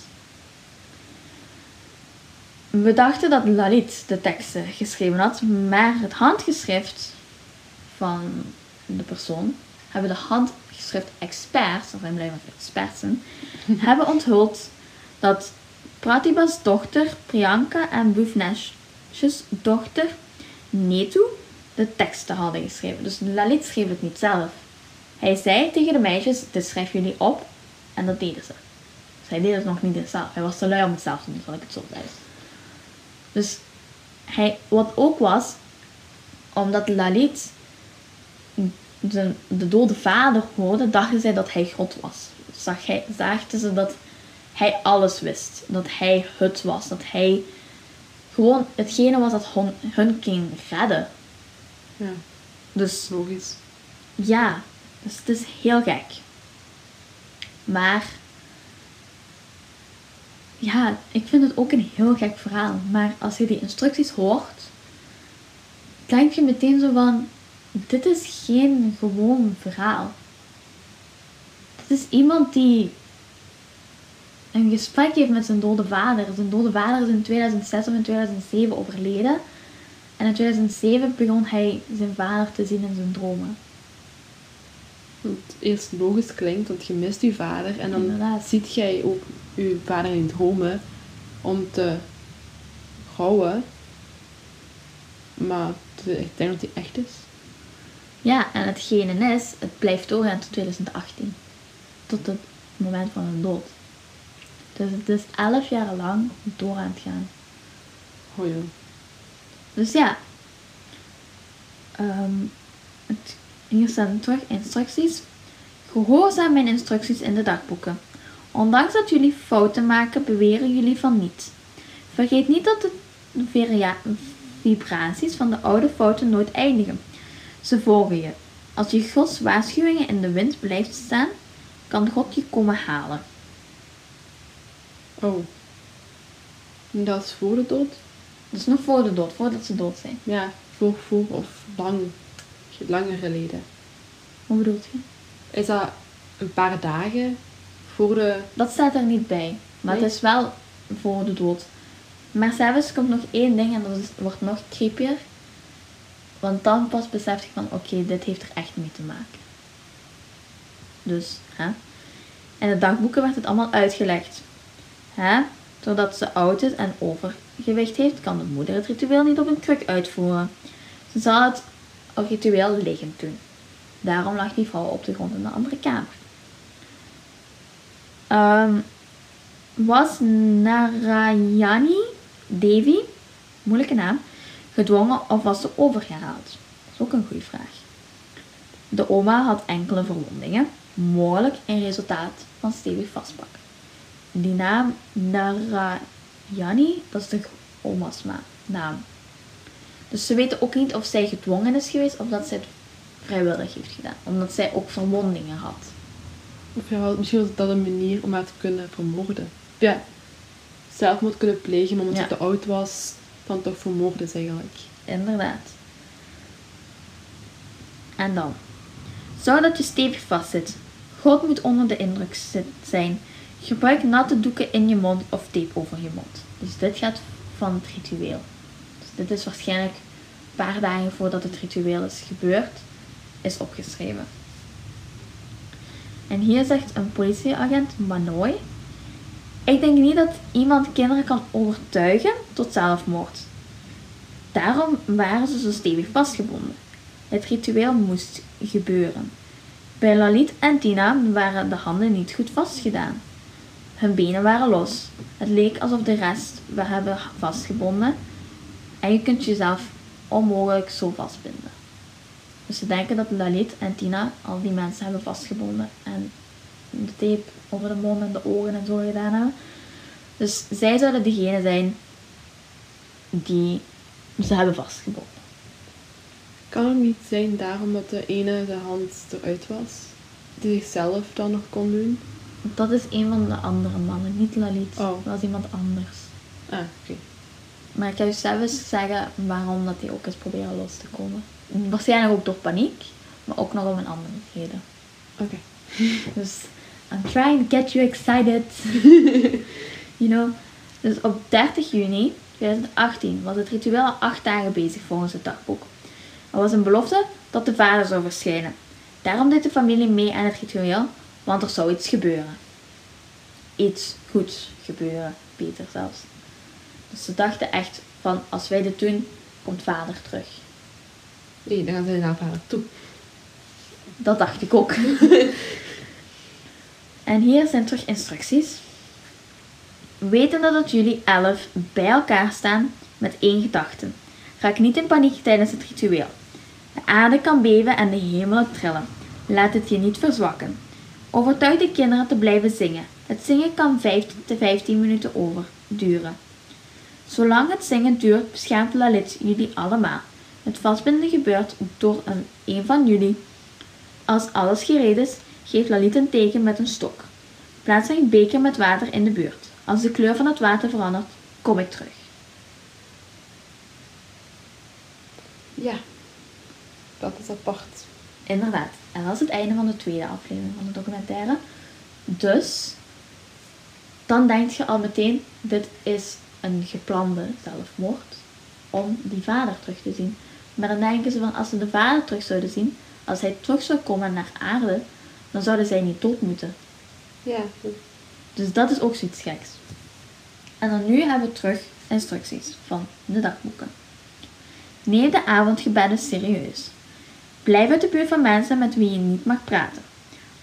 We dachten dat Lalit de teksten geschreven had, maar het handgeschrift van de persoon hebben de handgeschrift experts, of wij blijven experts zijn, hebben onthuld dat Pratibha's dochter Priyanka en Bhuvnesh's dochter Netu de teksten hadden geschreven. Dus Lalit schreef het niet zelf. Hij zei tegen de meisjes, dit schrijf jullie op. En dat deden ze. Dus hij deed het nog niet zelf. Hij was te lui om het zelf te doen, zal ik het zo zeggen. Dus hij, wat ook was, omdat Lalit de, de dode vader hoorde, dachten zij dat hij God was. Zag hij, zagen ze dat hij alles wist. Dat hij het was. Dat hij gewoon hetgene was dat hun, hun ging redden. Ja, Dus logisch. ja, dus het is heel gek. Maar ja, ik vind het ook een heel gek verhaal. Maar als je die instructies hoort, denk je meteen zo van: dit is geen gewoon verhaal. Dit is iemand die een gesprek heeft met zijn dode vader. Zijn dode vader is in 2006 of in 2007 overleden. En in 2007 begon hij zijn vader te zien in zijn dromen. Het eerst logisch klinkt, want je mist je vader. En dan Inderdaad. ziet jij ook je vader in dromen om te rouwen. Maar ik denk dat hij echt is. Ja, en hetgene is, het blijft doorgaan tot 2018. Tot het moment van hun dood. Dus het is 11 jaar lang door aan het gaan. Oh joh. Dus ja. Ehm, het, hier staan terug instructies. Gehoorzaam mijn instructies in de dagboeken. Ondanks dat jullie fouten maken, beweren jullie van niet. Vergeet niet dat de vibraties van de oude fouten nooit eindigen. Ze volgen je. Als je Gods waarschuwingen in de wind blijft staan, kan God je komen halen. Oh. En dat is voor de dood? Dus nog voor de dood, voordat ze dood zijn. Ja, voor, voor of lang. Langer geleden. Hoe bedoelt je? Is dat een paar dagen voor de... Dat staat er niet bij. Maar Nee? het is wel voor de dood. Maar zelfs komt nog één ding en dat is, wordt nog creepier. Want dan pas besef je van, oké, dit heeft er echt mee te maken. Dus, hè. In de dagboeken werd het allemaal uitgelegd. Hè? Doordat ze oud is en overgewicht heeft, kan de moeder het ritueel niet op een kruk uitvoeren. Ze zal het ritueel liggend doen. Daarom lag die vrouw op de grond in de andere kamer. Ehm, was Narayani Devi, moeilijke naam, gedwongen of was ze overgehaald? Dat is ook een goede vraag. De oma had enkele verwondingen, mogelijk een resultaat van stevig vastpakken. Die naam Narayani, dat is de oma's ma- naam. Dus ze weten ook niet of zij gedwongen is geweest of dat zij het vrijwillig heeft gedaan. Omdat zij ook verwondingen had. Of ja, misschien was dat een manier om haar te kunnen vermoorden. Ja, zelfmoord kunnen plegen, maar omdat Ja. ze te oud was, dan toch vermoorden is eigenlijk. Inderdaad. En dan. Zou dat je stevig vastzit. God moet onder de indruk zijn. Gebruik natte doeken in je mond of tape over je mond. Dus dit gaat van het ritueel. Dus dit is waarschijnlijk een paar dagen voordat het ritueel is gebeurd, is opgeschreven. En hier zegt een politieagent Manoy. Ik denk niet dat iemand kinderen kan overtuigen tot zelfmoord. Daarom waren ze zo stevig vastgebonden. Het ritueel moest gebeuren. Bij Lalit en Tina waren de handen niet goed vastgedaan. Hun benen waren los. Het leek alsof de rest we hebben vastgebonden en je kunt jezelf onmogelijk zo vastbinden. Dus ze denken dat Lalit en Tina al die mensen hebben vastgebonden en de tape over de mond en de ogen en zo gedaan hebben. Dus zij zouden degene zijn die ze hebben vastgebonden. Kan het niet zijn daarom dat de ene de hand eruit was? Die zichzelf dan nog kon doen? Dat is een van de andere mannen, niet Lalit. Oh. Dat was iemand anders. Ah, oké. Maar ik kan je zelf eens zeggen waarom dat hij ook is proberen los te komen. Waarschijnlijk ook door paniek, maar ook nog om een andere reden. Oké. Dus I'm trying to get you excited. you know. Dus op 30 juni 2018 was het ritueel al acht dagen bezig volgens het dagboek. Er was een belofte dat de vader zou verschijnen. Daarom deed de familie mee aan het ritueel, want er zou iets gebeuren. Iets goeds gebeuren, beter zelfs. Dus ze dachten echt van, als wij dit doen, komt vader terug. Nee, dan gaan ze naar vader toe. Dat dacht ik ook. en hier zijn terug instructies. Wetende dat jullie elf bij elkaar staan met één gedachte. Raak niet in paniek tijdens het ritueel. De aarde kan beven en de hemelen trillen. Laat het je niet verzwakken. Overtuig de kinderen te blijven zingen. Het zingen kan 15 te 15 minuten over duren. Zolang het zingen duurt, beschermt Lalit jullie allemaal. Het vastbinden gebeurt door een, een van jullie. Als alles gereed is, geeft Lalit een teken met een stok. Plaats een beker met water in de buurt. Als de kleur van het water verandert, kom ik terug. Ja. Dat is apart. Inderdaad. En dat is het einde van de tweede aflevering van de documentaire. Dus, dan denk je al meteen, dit is een geplande zelfmoord om die vader terug te zien. Maar dan denken ze van, als ze de vader terug zouden zien, als hij terug zou komen naar aarde, dan zouden zij niet dood moeten. Ja. Dus dat is ook zoiets geks. En dan nu hebben we terug instructies van de dagboeken. Neem de avondgebeden serieus. Blijf uit de buurt van mensen met wie je niet mag praten.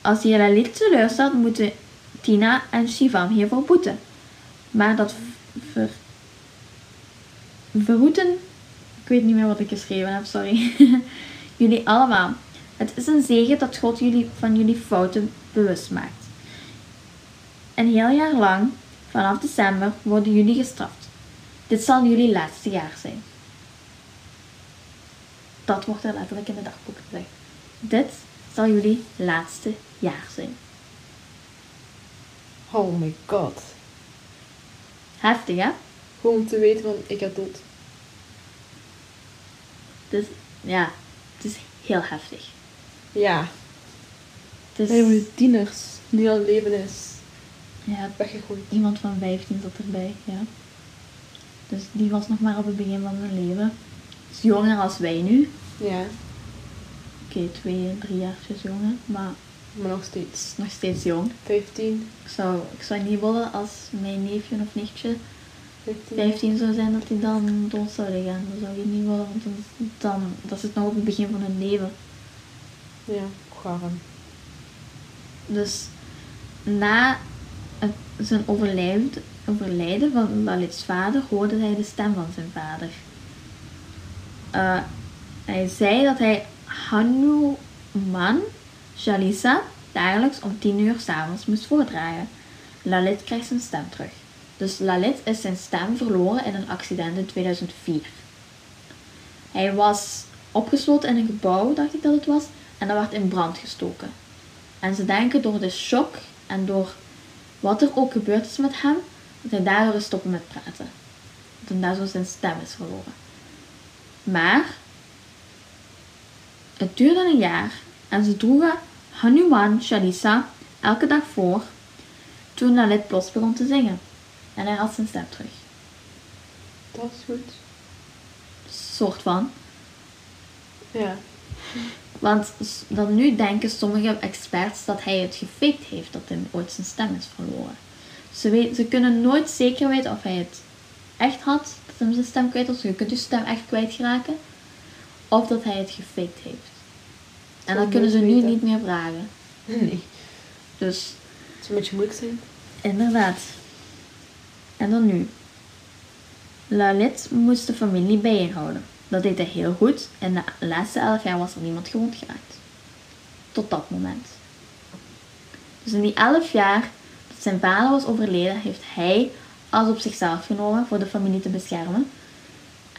Als je Lalit teleurstelt, moeten Tina en Shivam hiervoor boeten. Maar dat ver... verhoeten... Ik weet niet meer wat ik geschreven heb, sorry. jullie allemaal. Het is een zegen dat God jullie van jullie fouten bewust maakt. Een heel jaar lang, vanaf december, worden jullie gestraft. Dit zal jullie laatste jaar zijn. Dat wordt er letterlijk in de dagboek gezegd. Dit zal jullie laatste jaar zijn. Oh my god. Heftig, hè? Gewoon om te weten van, ik ga dood. Dus ja, het is heel heftig. Ja. Het Hij is, moet tieners. Die al leven is ja, weggegooid. iemand van 15 zat erbij, ja. Dus die was nog maar op het begin van zijn leven. Is jonger als wij nu. Ja. Oké, twee, drie jaartjes jonger, maar Maar nog steeds. nog steeds jong. 15. Ik zou, ik zou niet willen als mijn neefje of nichtje 15. 15 zou zijn dat die dan dood zouden gaan. Dat zou ik niet willen, want dan, dan dat zit nog op het begin van hun leven. Ja, garm. Dus na het- zijn overlijden, overlijden van Lalit's vader hoorde hij de stem van zijn vader. Eh, hij zei dat hij Hanuman Jalisa dagelijks om 10 uur s'avonds moest voordragen. Lalit krijgt zijn stem terug. Dus Lalit is zijn stem verloren in een accident in 2004. Hij was opgesloten in een gebouw, dacht ik dat het was, en dat werd in brand gestoken. En ze denken door de shock en door wat er ook gebeurd is met hem, dat hij daardoor is stoppen met praten. Dat hij daardoor zijn stem is verloren. Maar het duurde een jaar en ze droegen Hanuman Chalisa elke dag voor toen Lalit plots begon te zingen. En hij had zijn stem terug. Dat is goed. Soort van. Ja. Want dan nu denken sommige experts dat hij het gefaked heeft, dat hij ooit zijn stem is verloren. Ze, weet, ze kunnen nooit zeker weten of hij het echt had, dat hij zijn stem kwijt was. Je kunt je stem echt kwijtraken. Of dat hij het gefaked heeft. En dat kunnen ze nu weten. niet meer vragen. Nee. Dus Het is een beetje moeilijk zijn. Inderdaad. En dan nu. Lalit moest de familie bijeenhouden. Dat deed hij heel goed. In de laatste elf jaar was er niemand gewond geraakt. Tot dat moment. Dus in die elf jaar dat zijn vader was overleden, heeft hij alles op zichzelf genomen voor de familie te beschermen.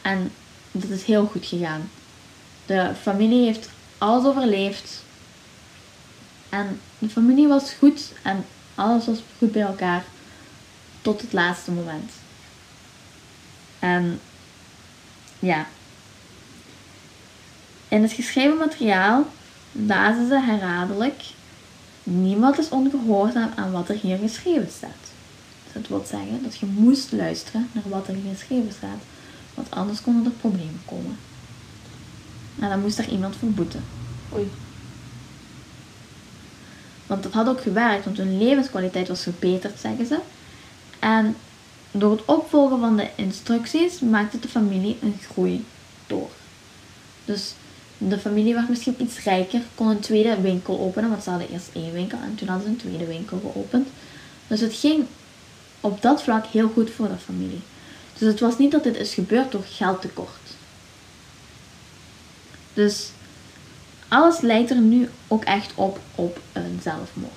En dat is heel goed gegaan. De familie heeft alles overleefd. En de familie was goed en alles was goed bij elkaar tot het laatste moment. En ja. In het geschreven materiaal lazen ze herhaaldelijk: Niemand is ongehoorzaam aan wat er hier geschreven staat. Dus dat wil zeggen dat je moest luisteren naar wat er hier geschreven staat, want anders konden er problemen komen. En dan moest er iemand voor boeten. Oei. Want dat had ook gewerkt, want hun levenskwaliteit was verbeterd, zeggen ze. En door het opvolgen van de instructies maakte de familie een groei door. Dus de familie werd misschien iets rijker, kon een tweede winkel openen, want ze hadden eerst één winkel en toen hadden ze een tweede winkel geopend. Dus het ging op dat vlak heel goed voor de familie. Dus het was niet dat dit is gebeurd door geldtekort. Dus alles lijkt er nu ook echt op op een zelfmoord.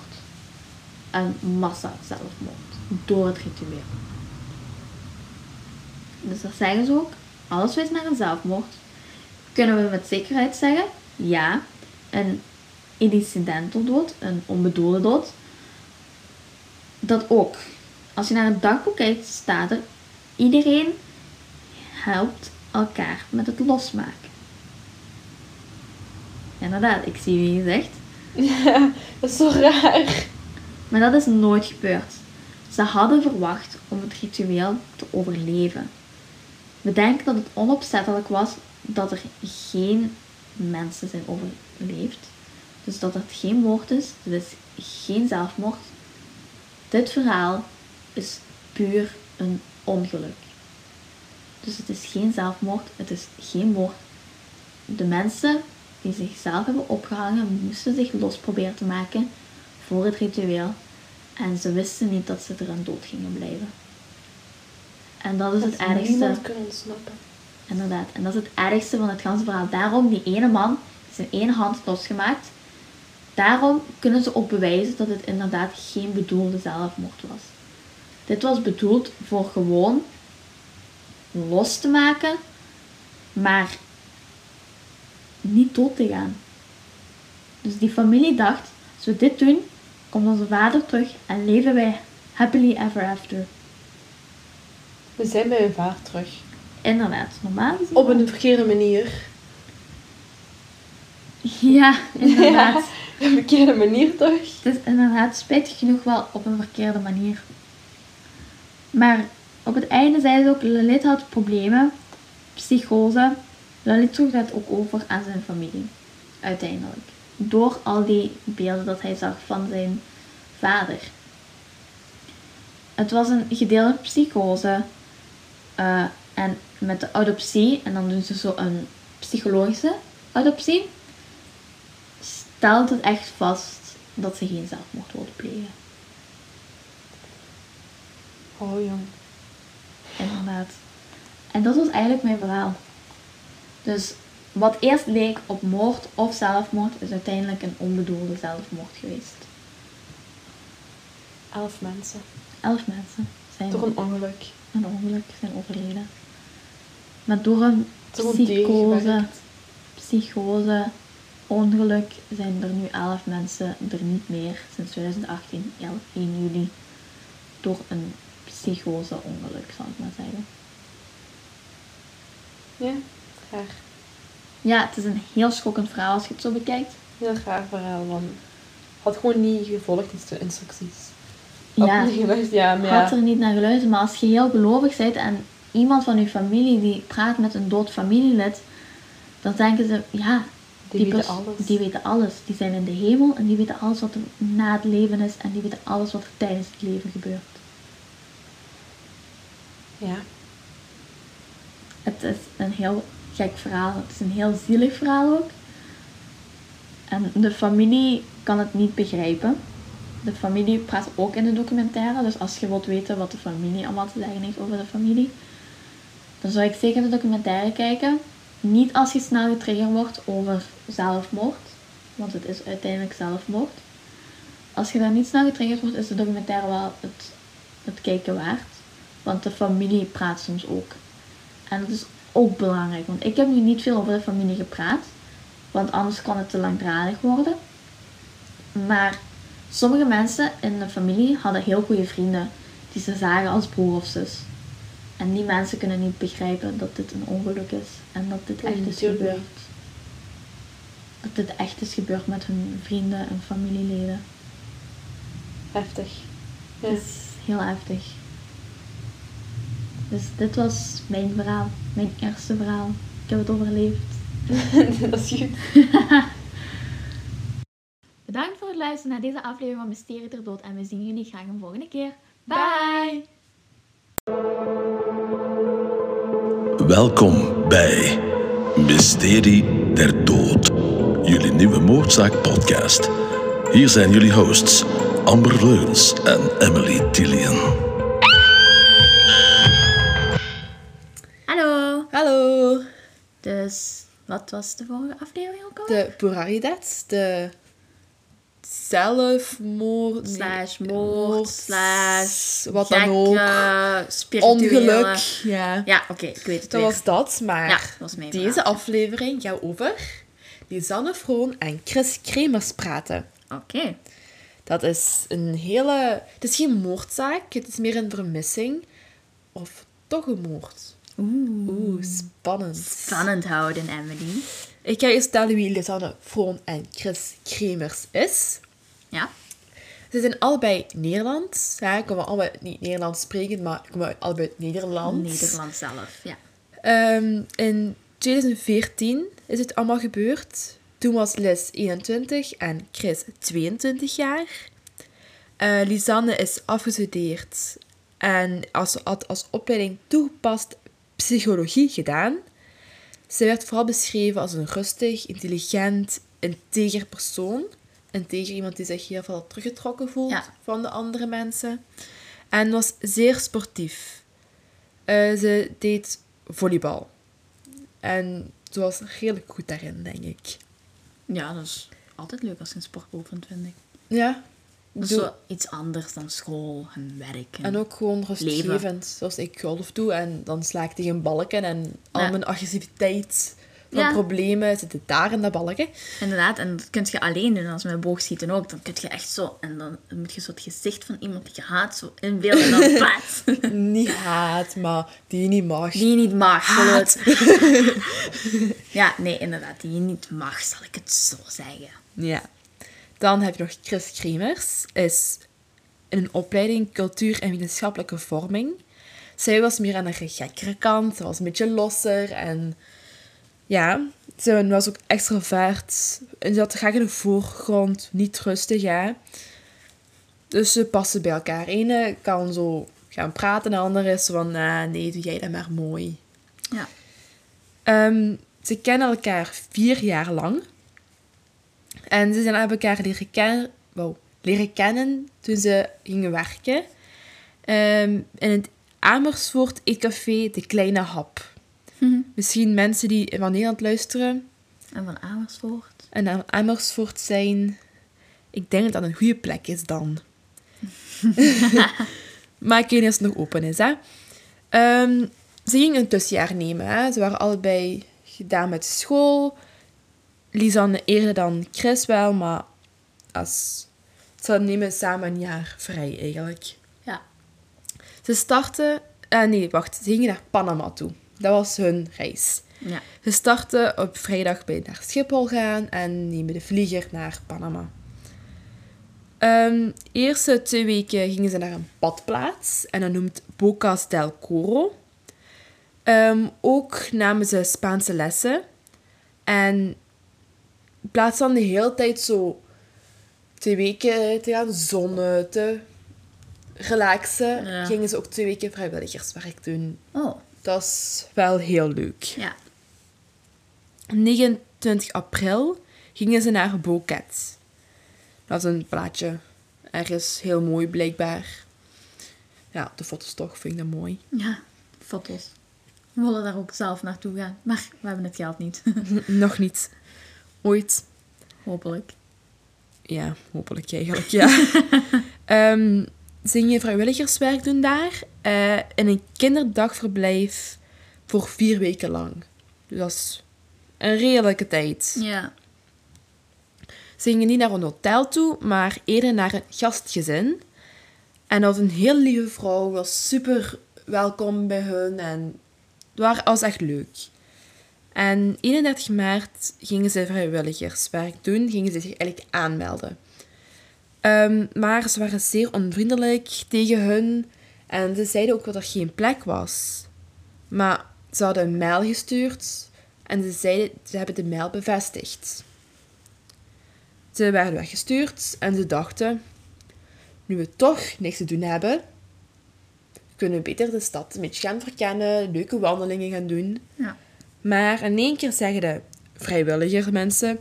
Een massa zelfmoord. Door het ritueel. Dus dat zeggen ze ook. Alles wijst naar een zelfmoord. Kunnen we met zekerheid zeggen? Ja. Een incidental dood, een onbedoelde dood. Dat ook. Als je naar het dagboek kijkt, staat er: iedereen helpt elkaar met het losmaken. Inderdaad, ik zie wie je zegt. Ja, dat is zo raar. Maar dat is nooit gebeurd. Ze hadden verwacht om het ritueel te overleven. We denken dat het onopzettelijk was dat er geen mensen zijn overleefd. Dus dat het geen moord is, is geen zelfmoord. Dit verhaal is puur een ongeluk. Dus het is geen zelfmoord, het is geen moord. De mensen die zichzelf hebben opgehangen moesten zich los proberen te maken voor het ritueel. En ze wisten niet dat ze er aan dood gingen blijven. En dat is het ergste. niemand kan ontsnappen. Inderdaad. En dat is het ergste van het ganse verhaal. Daarom, die ene man, zijn ene hand losgemaakt. Daarom kunnen ze ook bewijzen dat het inderdaad geen bedoelde zelfmoord was. Dit was bedoeld voor gewoon los te maken, maar niet dood te gaan. Dus die familie dacht, als we dit doen, komt onze vader terug en leven wij happily ever after. We zijn bij hun vader terug. Inderdaad, normaal gezien. Op een verkeerde manier. Ja, inderdaad. Op een verkeerde manier toch? Het is inderdaad spijtig genoeg wel op een verkeerde manier. Maar op het einde zei ze ook, Lalit had problemen, psychose. Lalit droeg dat ook over aan zijn familie, uiteindelijk. Door al die beelden dat hij zag van zijn vader. Het was een gedeelde psychose. eh, en met de adoptie, en dan doen ze zo een psychologische adoptie, stelt het echt vast dat ze geen zelfmoord wilde plegen. Oh jong. Inderdaad. En dat was eigenlijk mijn verhaal. Dus wat eerst leek op moord of zelfmoord, is uiteindelijk een onbedoelde zelfmoord geweest. Elf mensen. Elf mensen zijn Door een ongeluk. een ongeluk zijn overleden. Maar door een Door psychose, psychose, ongeluk zijn er nu elf mensen er niet meer sinds 2018, 11, 1 juli. Door een psychose ongeluk, zal ik maar zeggen. Ja, graag. Ja, het is een heel schokkend verhaal als je het zo bekijkt. Heel graag verhaal. Want had gewoon niet gevolgd de instructies. Ja, Had geluisterd, ja, maar ja. had er niet naar geluisterd. Maar als je heel gelovig bent en iemand van je familie die praat met een dood familielid, dan denken ze, ja, Die weten pers- alles. Die weten alles. Die zijn in de hemel en die weten alles wat er na het leven is en die weten alles wat er tijdens het leven gebeurt. Ja. Het is een heel gek verhaal. Het is een heel zielig verhaal ook. En de familie kan het niet begrijpen. De familie praat ook in de documentaire. Dus als je wilt weten wat de familie allemaal te zeggen heeft over de familie, dan zou ik zeker de documentaire kijken. Niet als je snel getriggerd wordt over zelfmoord, want het is uiteindelijk zelfmoord. Als je daar niet snel getriggerd wordt, is de documentaire wel het, het kijken waard. Want de familie praat soms ook. En dat is ook belangrijk, want ik heb nu niet veel over de familie gepraat, want anders kan het te langdradig worden. Maar sommige mensen in de familie hadden heel goede vrienden die ze zagen als broer of zus. En die mensen kunnen niet begrijpen dat dit een ongeluk is en dat dit echt is gebeurd. Dat dit echt is gebeurd met hun vrienden en familieleden. Heftig. Ja. Is heel heftig. Dus dit was mijn verhaal, mijn eerste verhaal. Ik heb het overleefd. dat is goed. Bedankt voor het luisteren naar deze aflevering van Mysterie ter Dood en we zien jullie graag een volgende keer. Bye! Welkom bij Mysterie der Dood, jullie nieuwe moordzaak podcast. Hier zijn jullie hosts Amber Leuns en Emily Tillian. Dus, wat was de vorige aflevering ook alweer? De pluraliteit, de zelfmoord, Slash moord, slash wat dan ook. Ongeluk. Ja, Ja, oké, ik weet het dat weer. was dat. Maar Ja, was deze aflevering gaat over Lisanne Vroon en Chris Kremers praten. Oké. Dat is een hele... Het is geen moordzaak, het is meer een vermissing. Of toch een moord. Oeh. Oeh, spannend. Spannend houden, Emily. Ik ga je stellen wie Lisanne Vroon en Chris Kremers is. Ja? Ze zijn allebei Nederlands. Ja, komen allebei niet Nederlands spreken, maar komen allebei uit Nederland. Nederland zelf, ja. Ehm, in 2014 is het allemaal gebeurd. Toen was Liz 21 en Chris 22 jaar. Eh, Lisanne is afgestudeerd en als, had als opleiding toegepast psychologie gedaan. Ze werd vooral beschreven als een rustig, intelligent, integer persoon. Integer iemand die zich heel veel teruggetrokken voelt Ja. van de andere mensen. En was zeer sportief. Eh, ze deed volleybal. En ze was redelijk goed daarin, denk ik. Ja, dat is altijd leuk als je een sport beoefent, vind ik. Ja. Dat is Doe- iets anders dan school en werk. En ook gewoon rustgevend. Zoals ik golf doe en dan sla ik tegen balken en al mijn agressiviteit van Ja. problemen zitten daar in dat balken. Inderdaad, en dat kun je alleen doen als met boogschieten ook. Dan kun je echt zo... En dan moet je zo het gezicht van iemand die je haat zo inbeelden en dan plaats. niet haat, maar die je niet mag. Die je niet mag. Haat. ja, nee, inderdaad. Die je niet mag, zal ik het zo zeggen. Ja. Dan heb je nog Chris Kremers. Is in een opleiding cultuur en wetenschappelijke vorming. Zij was meer aan de gekkere kant. Ze was een beetje losser en... Ja, ze was ook extrovert. En ze had graag in de voorgrond, niet rustig, hè. Dus ze passen bij elkaar. Ene kan zo gaan praten, de andere is van... "Ah, nee, doe jij dat maar mooi. Ja. Ehm, ze kennen elkaar vier jaar lang. En ze zijn elkaar leren kennen, wow, leren kennen toen ze gingen werken. Ehm, in het Amersfoort Eetcafé De Kleine Hap. Misschien mensen die van Nederland luisteren En van Amersfoort. en naar Amersfoort zijn. Ik denk dat dat een goede plek is dan. maar ik weet niet of het nog open is. Hè. Ehm, ze gingen een tussenjaar nemen. Hè. Ze waren allebei gedaan met school. Lisanne eerder dan Chris wel, maar als, ze nemen samen een jaar vrij eigenlijk. Ja. Ze starten... eh, nee, wacht. Ze gingen naar Panama toe. Dat was hun reis. Ja. Ze starten op vrijdag bij naar Schiphol gaan en nemen de vlieger naar Panama. Ehm eerste twee weken gingen ze naar een badplaats en dat noemt Bocas del Coro. Ehm, ook namen ze Spaanse lessen. En in plaats van de hele tijd zo twee weken te gaan zonnen, te relaxen, Ja. gingen ze ook twee weken vrijwilligerswerk doen. Oh, Dat is wel heel leuk. ja. 29 april gingen ze naar Boket. Dat is een plaatje. Ergens heel mooi, blijkbaar. Ja, de foto's toch, vind ik dat mooi. Ja, foto's. We willen daar ook zelf naartoe gaan. Maar we hebben het geld niet. Nog niet. Ooit. Hopelijk. Ja, hopelijk eigenlijk, ja. Ehm ze gingen vrijwilligerswerk doen daar. eh, in een kinderdagverblijf voor vier weken lang. Dus dat is een redelijke tijd. Ja. Ze gingen niet naar een hotel toe, maar eerder naar een gastgezin. En dat was een heel lieve vrouw, was super welkom bij hun en het wa- was echt leuk. En 31 maart gingen ze vrijwilligerswerk doen, gingen ze zich eigenlijk aanmelden. Ehm, maar ze waren zeer onvriendelijk tegen hun en ze zeiden ook dat er geen plek was. Maar ze hadden een mail gestuurd en ze zeiden ze hebben de mail bevestigd. Ze werden weggestuurd en ze dachten, nu we toch niks te doen hebben, kunnen we beter de stad een beetje gaan verkennen, leuke wandelingen gaan doen. Ja. Maar in één keer zeggen de vrijwilliger mensen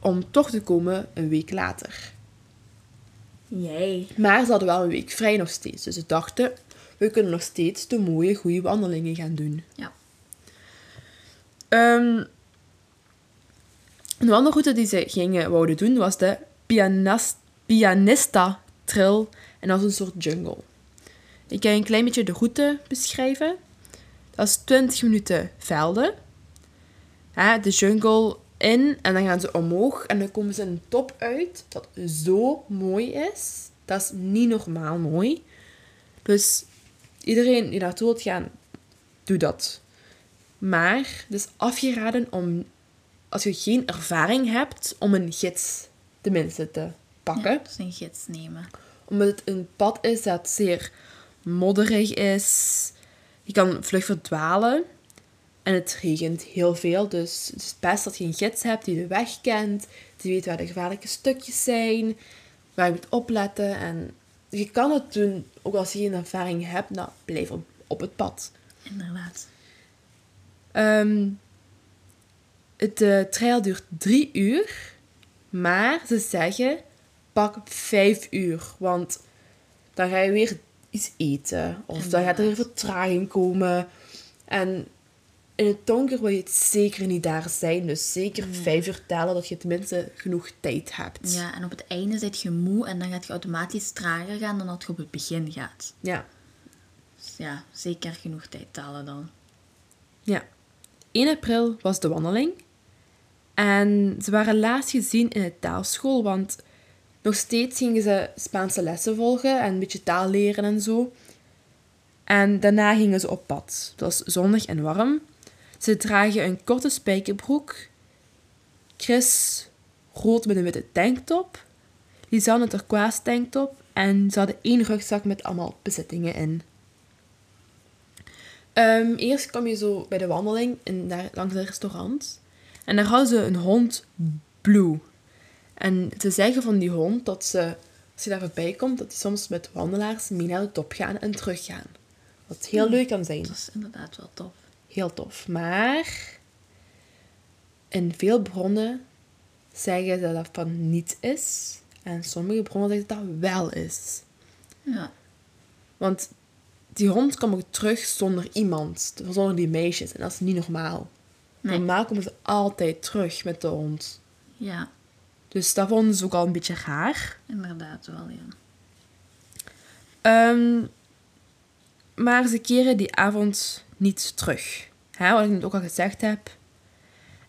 om toch te komen een week later. Jee. Maar ze hadden wel een week vrij nog steeds. Dus ze dachten, we kunnen nog steeds de mooie, goede wandelingen gaan doen. Ja. Ehm, een andere route die ze gingen wouden doen was de Pianista Trail. En dat is een soort jungle. Ik ga een klein beetje de route beschrijven. Dat is 20 minuten velden. Hè, de jungle in en dan gaan ze omhoog en dan komen ze een top uit dat zo mooi is. Dat is niet normaal mooi. Dus iedereen die naartoe wilt gaan, doe dat. Maar het is afgeraden om, als je geen ervaring hebt, om een gids tenminste te pakken. Ja, dus een gids nemen. Omdat het een pad is dat zeer modderig is. Je kan vlug verdwalen. En het regent heel veel, dus het is best dat je een gids hebt die de weg kent, die weet waar de gevaarlijke stukjes zijn, waar je moet opletten. En je kan het doen, ook als je geen ervaring hebt, nou, blijf op, op het pad. Inderdaad. Ehm, het eh, trail duurt drie uur, maar ze zeggen pak vijf uur, want dan ga je weer iets eten of dan gaat er weer vertraging komen. En in het donker wil je het zeker niet daar zijn, dus zeker vijf uur tellen dat je tenminste genoeg tijd hebt. Ja, en op het einde zit je moe en dan gaat je automatisch trager gaan dan dat je op het begin gaat. Ja. Dus ja, zeker genoeg tijd tellen dan. Ja. 1 april was de wandeling. En ze waren laatst gezien in de taalschool, want nog steeds gingen ze Spaanse lessen volgen en een beetje taal leren en zo. En daarna gingen ze op pad. Het was zonnig en warm. Ze dragen een korte spijkerbroek. Chris rood met een witte tanktop. Lisanne een turquoise tanktop. En ze hadden één rugzak met allemaal bezittingen in. Ehm, eerst kwam je zo bij de wandeling in, daar, langs een restaurant. En daar hadden ze een hond, Blue. En ze zeggen van die hond dat ze, als je daar voorbij komt, dat die soms met wandelaars mee naar de top gaan en teruggaan. Wat heel leuk kan zijn. Dat is inderdaad wel tof. Heel tof. Maar in veel bronnen zeggen ze dat dat van niet is. En sommige bronnen zeggen dat dat wel is. Ja. Want die hond kwam ook terug zonder iemand. Zonder die meisjes. En dat is niet normaal. Nee. Normaal komen ze altijd terug met de hond. Ja, Dus dat vonden ze ook al een beetje raar. inderdaad wel, ja. Ehm, maar ze keren die avond niet terug. Hè, wat ik net ook al gezegd heb.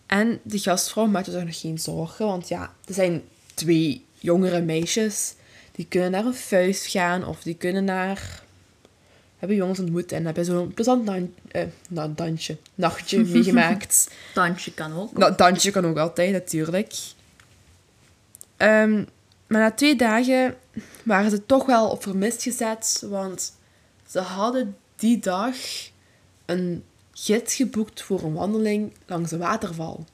En de gastvrouw maakte zich nog geen zorgen. Want ja, er zijn twee jongere meisjes. Die kunnen naar een vuist gaan. Of die kunnen naar... Hebben jongens ontmoet en hebben zo'n plezant eh, nou, dansje, nachtje meegemaakt. Dansje kan ook. Nou, dansje kan ook altijd, natuurlijk. Ehm, maar na twee dagen waren ze toch wel op vermist gezet, want ze hadden die dag een gids geboekt voor een wandeling langs een waterval.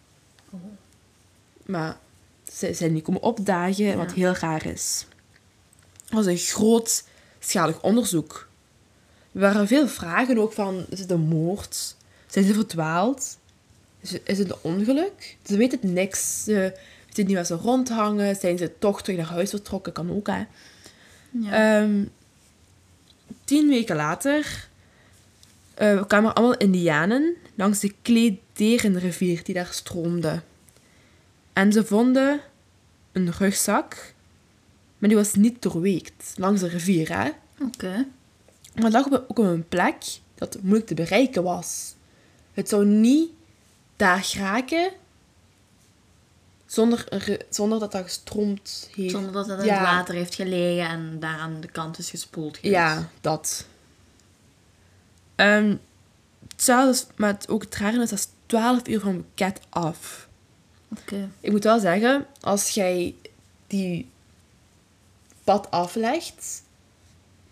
Maar ze zijn niet komen opdagen, wat heel raar is. Het was een grootschalig onderzoek. Er waren veel vragen ook van, is het een moord? Zijn ze verdwaald? Is het, is het een ongeluk? Ze weten het niks. Ze weten niet waar ze rondhangen. Zijn ze toch terug naar huis vertrokken? Kan ook, hè. Ja. Ehm, tien weken later eh, kwamen er allemaal indianen langs de Klederenrivier die daar stroomde. En ze vonden een rugzak, maar die was niet doorweekt langs de rivier. Hè? Oké. Maar het lag op- ook op een plek dat moeilijk te bereiken was. Het zou niet daar geraken zonder, zonder dat dat gestroomd heeft. Zonder dat het in Ja. het water heeft gelegen en daar aan de kant is gespoeld geweest. Ja, dat. Ehm hetzelfde met ook het rare is, dat is 12 uur van Cat af. Oké. Ik moet wel zeggen, als jij die pad aflegt,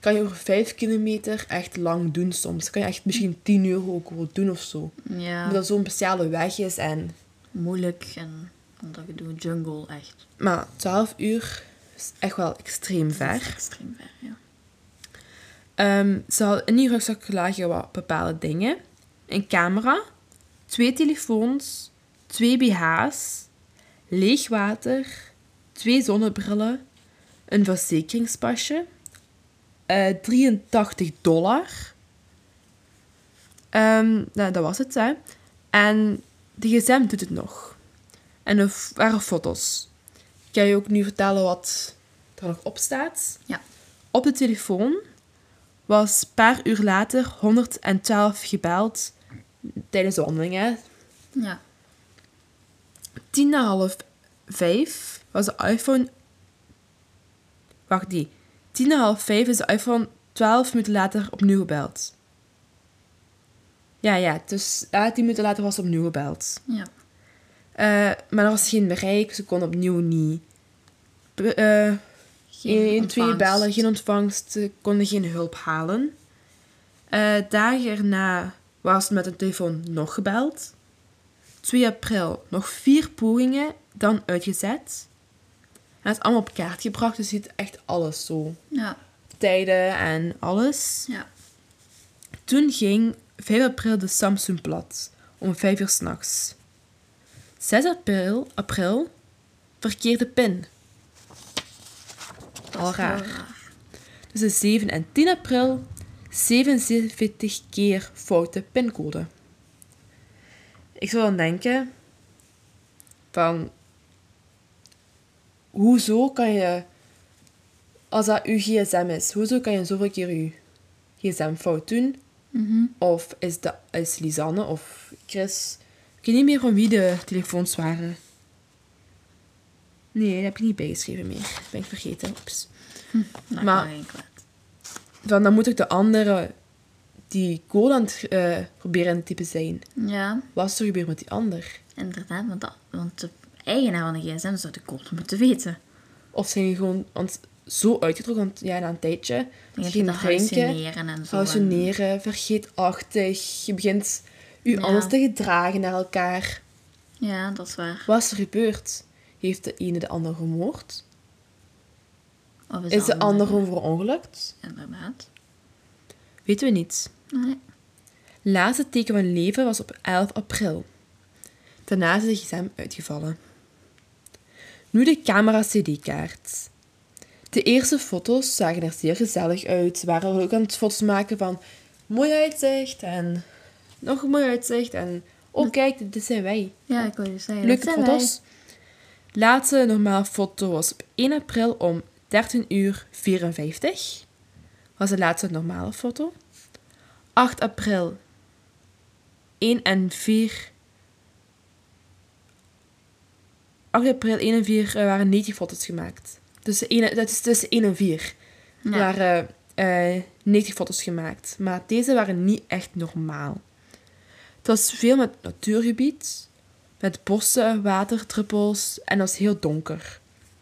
kan je over 5 kilometer echt lang doen soms. Kan je echt misschien 10 uur ook wel doen of zo. Ja, Omdat dat zo'n speciale weg is. En, moeilijk en omdat je doet jungle echt. maar 12 uur is echt wel extreem Dat ver. extreem ver, ja. Ehm, ze hadden in die rugzak lagen wat bepaalde dingen. Een camera, twee telefoons, twee BH's, leeg water, twee zonnebrillen, een verzekeringspasje, eh 83 dollar. Ehm, nou, dat was het, hè. En de gsm doet het nog. En er waren foto's. Ik ga je ook nu vertellen wat er nog op staat. Ja. Op de telefoon was een paar uur later 112 gebeld tijdens de wandeling. Hè. Ja. Tien na half vijf was de iPhone... Wacht, die. Tien na half vijf is de iPhone 12 minuten later opnieuw gebeld. Ja, ja. Dus ja, tien minuten later was het opnieuw gebeld. Ja. Eh, maar er was geen bereik. Ze kon opnieuw niet... eh, Geen 1, 2 ontvangst. bellen, geen ontvangst. Ze konden geen hulp halen. Eh dagen erna was met de telefoon nog gebeld. 2 april nog vier pogingen, dan uitgezet. En het is allemaal op kaart gebracht, dus je ziet echt alles zo. Ja. Tijden en alles. Ja. Toen ging 5 april de Samsung plat, om 5 uur s'nachts. 6 april, april verkeerde pin. Al raar. Tussen 7 en 10 april 77 keer foute pincode. Ik zou dan denken van hoezo kan je als dat uw gsm is, hoezo kan je zoveel keer uw gsm fout doen? Mhm. Of is, dat, is Lisanne of Chris? Ik weet niet meer van wie de telefoons waren. Nee, dat heb ik niet bijgeschreven meer. Dat ben ik vergeten. Oeps. Nou, Maar- geen. Van, dan moet ik de andere die aan het eh, proberen te typen zijn. Ja, Wat is er gebeurd met die ander? inderdaad. Want, dat, want de eigenaar van de gsm zou de code moeten weten. Of zijn die gewoon want zo uitgetrokken, want ja, na een tijdje. Je te drinken, hallucineren en zo. hallucineren, vergeetachtig. Je begint je Ja. anders te gedragen naar elkaar. Ja, dat is waar. Wat is er gebeurd? Heeft de ene de ander gemoord? Of Is de ander gewoon verongelukt? Inderdaad. Weten we niet. Nee. Laatste teken van leven was op 11 april. Daarna is de gsm uitgevallen. Nu de camera CD-kaart. De eerste foto's zagen er zeer gezellig uit. Ze waren ook aan het foto's maken van mooi uitzicht en nog een mooi uitzicht. En oh kijk, dit zijn wij. Ja, ik wil je zeggen. Leuke foto's. Laatste normale foto was op 1 april om 13 uur 54. Was de laatste normale foto. 8 april 1 en 4. 8 april 1 en 4 eh, waren 90 foto's gemaakt. Tussen 1, dat is tussen 1 en 4. Ja. Waren eh 90 foto's gemaakt. Maar deze waren niet echt normaal. Het was veel met natuurgebied. Met bossen, waterdruppels. En het was heel donker.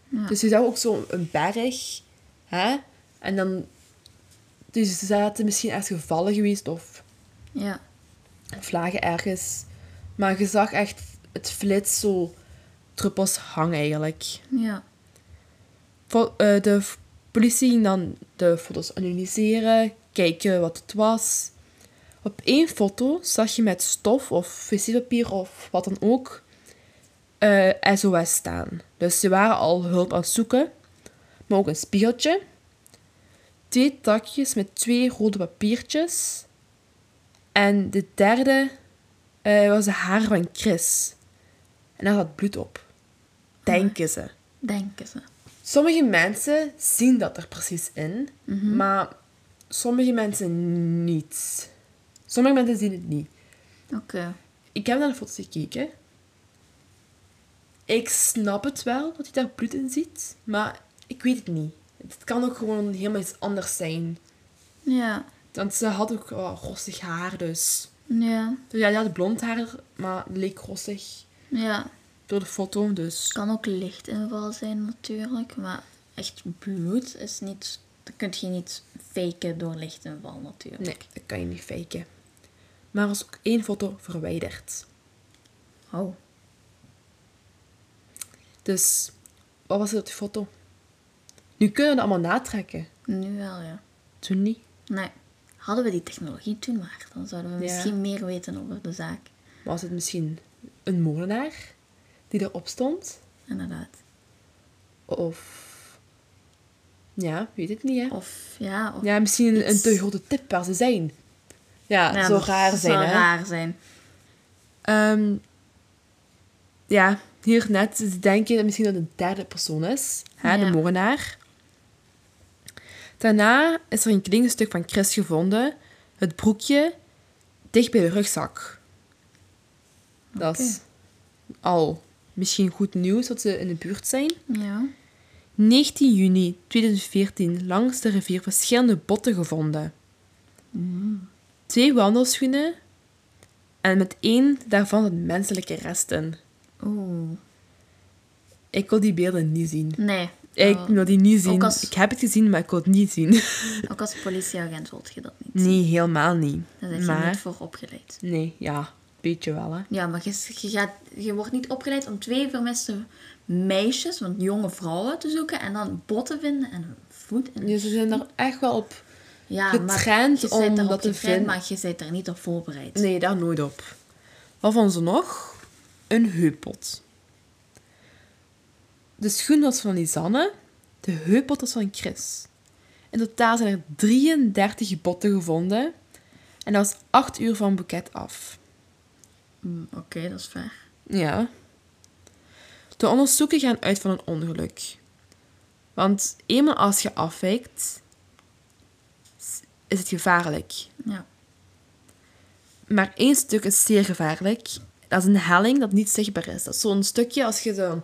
Ja. Dus je zag ook zo een berg. Hè? En dan... Dus ze zaten misschien ergens gevallen geweest of, Ja. of lagen ergens. Maar je zag echt het flits zo druppels hangen eigenlijk. Ja. Eh, De politie ging dan de foto's analyseren, kijken wat het was. Op één foto zag je met stof of wc-papier of wat dan ook eh, SOS staan. Dus ze waren al hulp aan het zoeken. Maar ook een spiegeltje. Twee takjes met twee rode papiertjes. En de derde eh, was de haar van Chris. En daar zat bloed op. Denken ze. Denken ze. Sommige mensen zien dat er precies in, maar sommige mensen niet. Sommige mensen zien het niet. Oké. Ik heb naar de foto's gekeken. Ik snap het wel dat hij daar bloed in ziet, maar ik weet het niet. Het kan ook gewoon helemaal iets anders zijn. Ja. Want ze had ook oh, rossig haar, dus. Ja. dus ja, die had blond haar, maar het leek rossig Ja. door de foto, dus. kan ook lichtinval zijn natuurlijk, maar echt bloed is niet... Dat kun je niet faken door lichtinval natuurlijk. Nee, dat kan je niet faken. Maar was ook één foto verwijderd. Oh. Dus wat was er op die foto? Nu kunnen we dat allemaal natrekken. Nu wel, ja. Toen niet. Nee. Hadden we die technologie toen maar, dan zouden we Ja. misschien meer weten over de zaak. Was het misschien een moordenaar die erop stond? Inderdaad. Of... Ja, weet het niet, hè? Of ja, of... Ja, misschien een, een te grote tip waar ze zijn. Ja, Ja, zo raar zijn, hè? raar zijn. Ehm, ja, hier net ze denken dat misschien dat het een derde persoon is. Hè, Ja. De moordenaar. Daarna is er een kledingstuk van Chris gevonden. Het broekje dicht bij de rugzak. Dat is al misschien goed nieuws dat ze in de buurt zijn. Ja. 19 juni 2014 langs de rivier verschillende botten gevonden. Twee wandelschoenen en met één daarvan het menselijke rest in. Oeh. Ik wil die beelden niet zien. Nee. Ik Oh, wil die niet zien. Als- Ik heb het gezien, maar ik wil het niet zien. ook als politieagent wilt je dat niet. Nee, helemaal niet. Daar ben je maar, niet voor opgeleid. nee, ja, beetje wel, hè. Ja, maar je, je, gaat, je wordt niet opgeleid om twee vermiste meisjes, want jonge vrouwen, te zoeken en dan botten vinden en een voet. En Ja, ze zijn er echt wel op... ja, getraind maar je om dat te vinden. maar je bent er niet op voorbereid. Nee, daar nooit op. Wat vonden ze nog? Een heuppot. De schoen was van Lisanne, de heuppot was van Chris. In totaal zijn er 33 botten gevonden en dat was 8 uur van boeket af. Mm, Oké, dat is fair. Ja. De onderzoeken gaan uit van een ongeluk. Want eenmaal als je afwijkt, is het gevaarlijk. Ja. Maar één stuk is zeer gevaarlijk. Dat is een helling dat niet zichtbaar is. Dat is zo'n stukje als je dan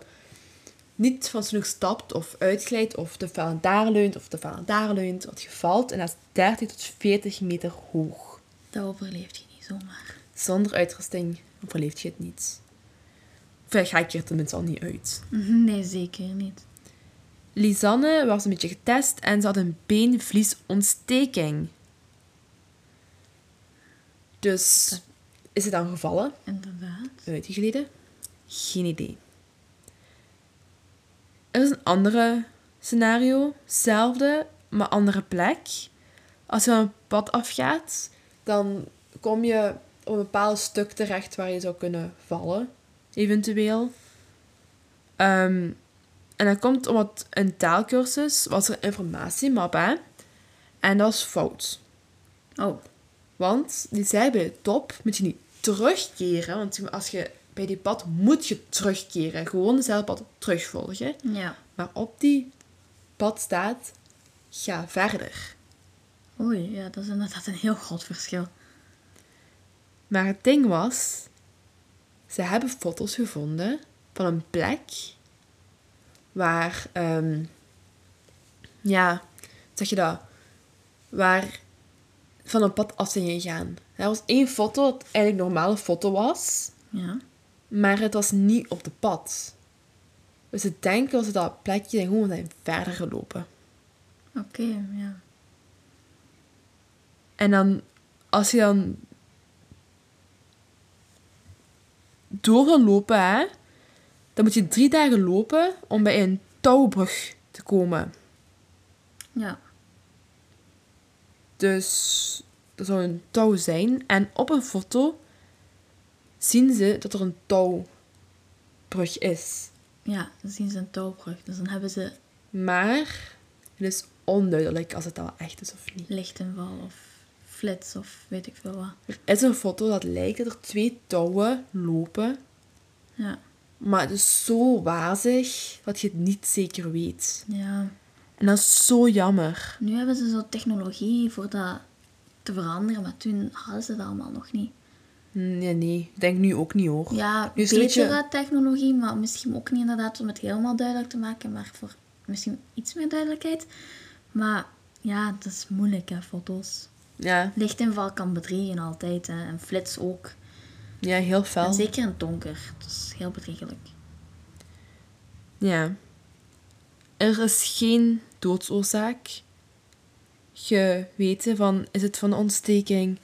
niet fatsoenlijk stapt of uitglijdt of te ver daar leunt of te ver daar leunt, dat je valt en dat is 30 tot 40 meter hoog. Dat overleeft je niet zomaar. Zonder uitrusting overleef je het niet. Of ga ik er tenminste al niet uit. Nee, zeker niet. Lisanne was een beetje getest en ze had een beenvliesontsteking. Dus is ze dan gevallen? Inderdaad. Uitgegleden? Geen idee. Er is een andere scenario. Hetzelfde, maar andere plek. Als je een pad afgaat, dan kom je op een bepaald stuk terecht waar je zou kunnen vallen. Eventueel. Ehm, en dat komt omdat een taalkursus was er een informatiemap aan. En dat is fout. Oh, Want die zei bij de top moet je niet terugkeren. Want als je bij die pad moet je terugkeren. Gewoon dezelfde pad terugvolgen. ja. Maar op die pad staat, ga verder. Oei, ja, dat is inderdaad een heel groot verschil. Maar het ding was, ze hebben foto's gevonden van een plek waar, ehm, ja, zeg je dat? Waar van een pad af zijn gegaan. Er was één foto dat eigenlijk een normale foto was, Ja. maar het was niet op de pad. Dus ze denken dat ze dat plekje gewoon zijn verder gelopen. Oké, ja. En dan, als je dan door gaat lopen, hè, dan moet je drie dagen lopen om bij een touwbrug te komen. Ja. Dus er zou een touw zijn. En op een foto zien ze dat er een touwbrug is. Ja, dan zien ze een touwbrug. Dus dan hebben ze Maar het is onduidelijk als het al echt is of niet. lichtinval of flits of weet ik veel wat. Er is een foto dat lijkt dat er twee touwen lopen. Ja. Maar het is zo wazig dat je het niet zeker weet. Ja. En dat is zo jammer. Nu hebben ze zo technologie voor dat te veranderen, maar toen hadden ze dat allemaal nog niet. Nee, nee. Ik denk nu ook niet hoor. Ja, Nu betere technologie, maar misschien ook niet inderdaad om het helemaal duidelijk te maken, maar voor misschien iets meer duidelijkheid. Maar ja, dat is moeilijk hè, foto's. Ja, Lichtinval kan bedriegen altijd hè, en flits ook. ja heel fel. En zeker in het donker. Dat is heel bedriegelijk. Ja. Er is geen doodsoorzaak geweten van, is het van ontsteking?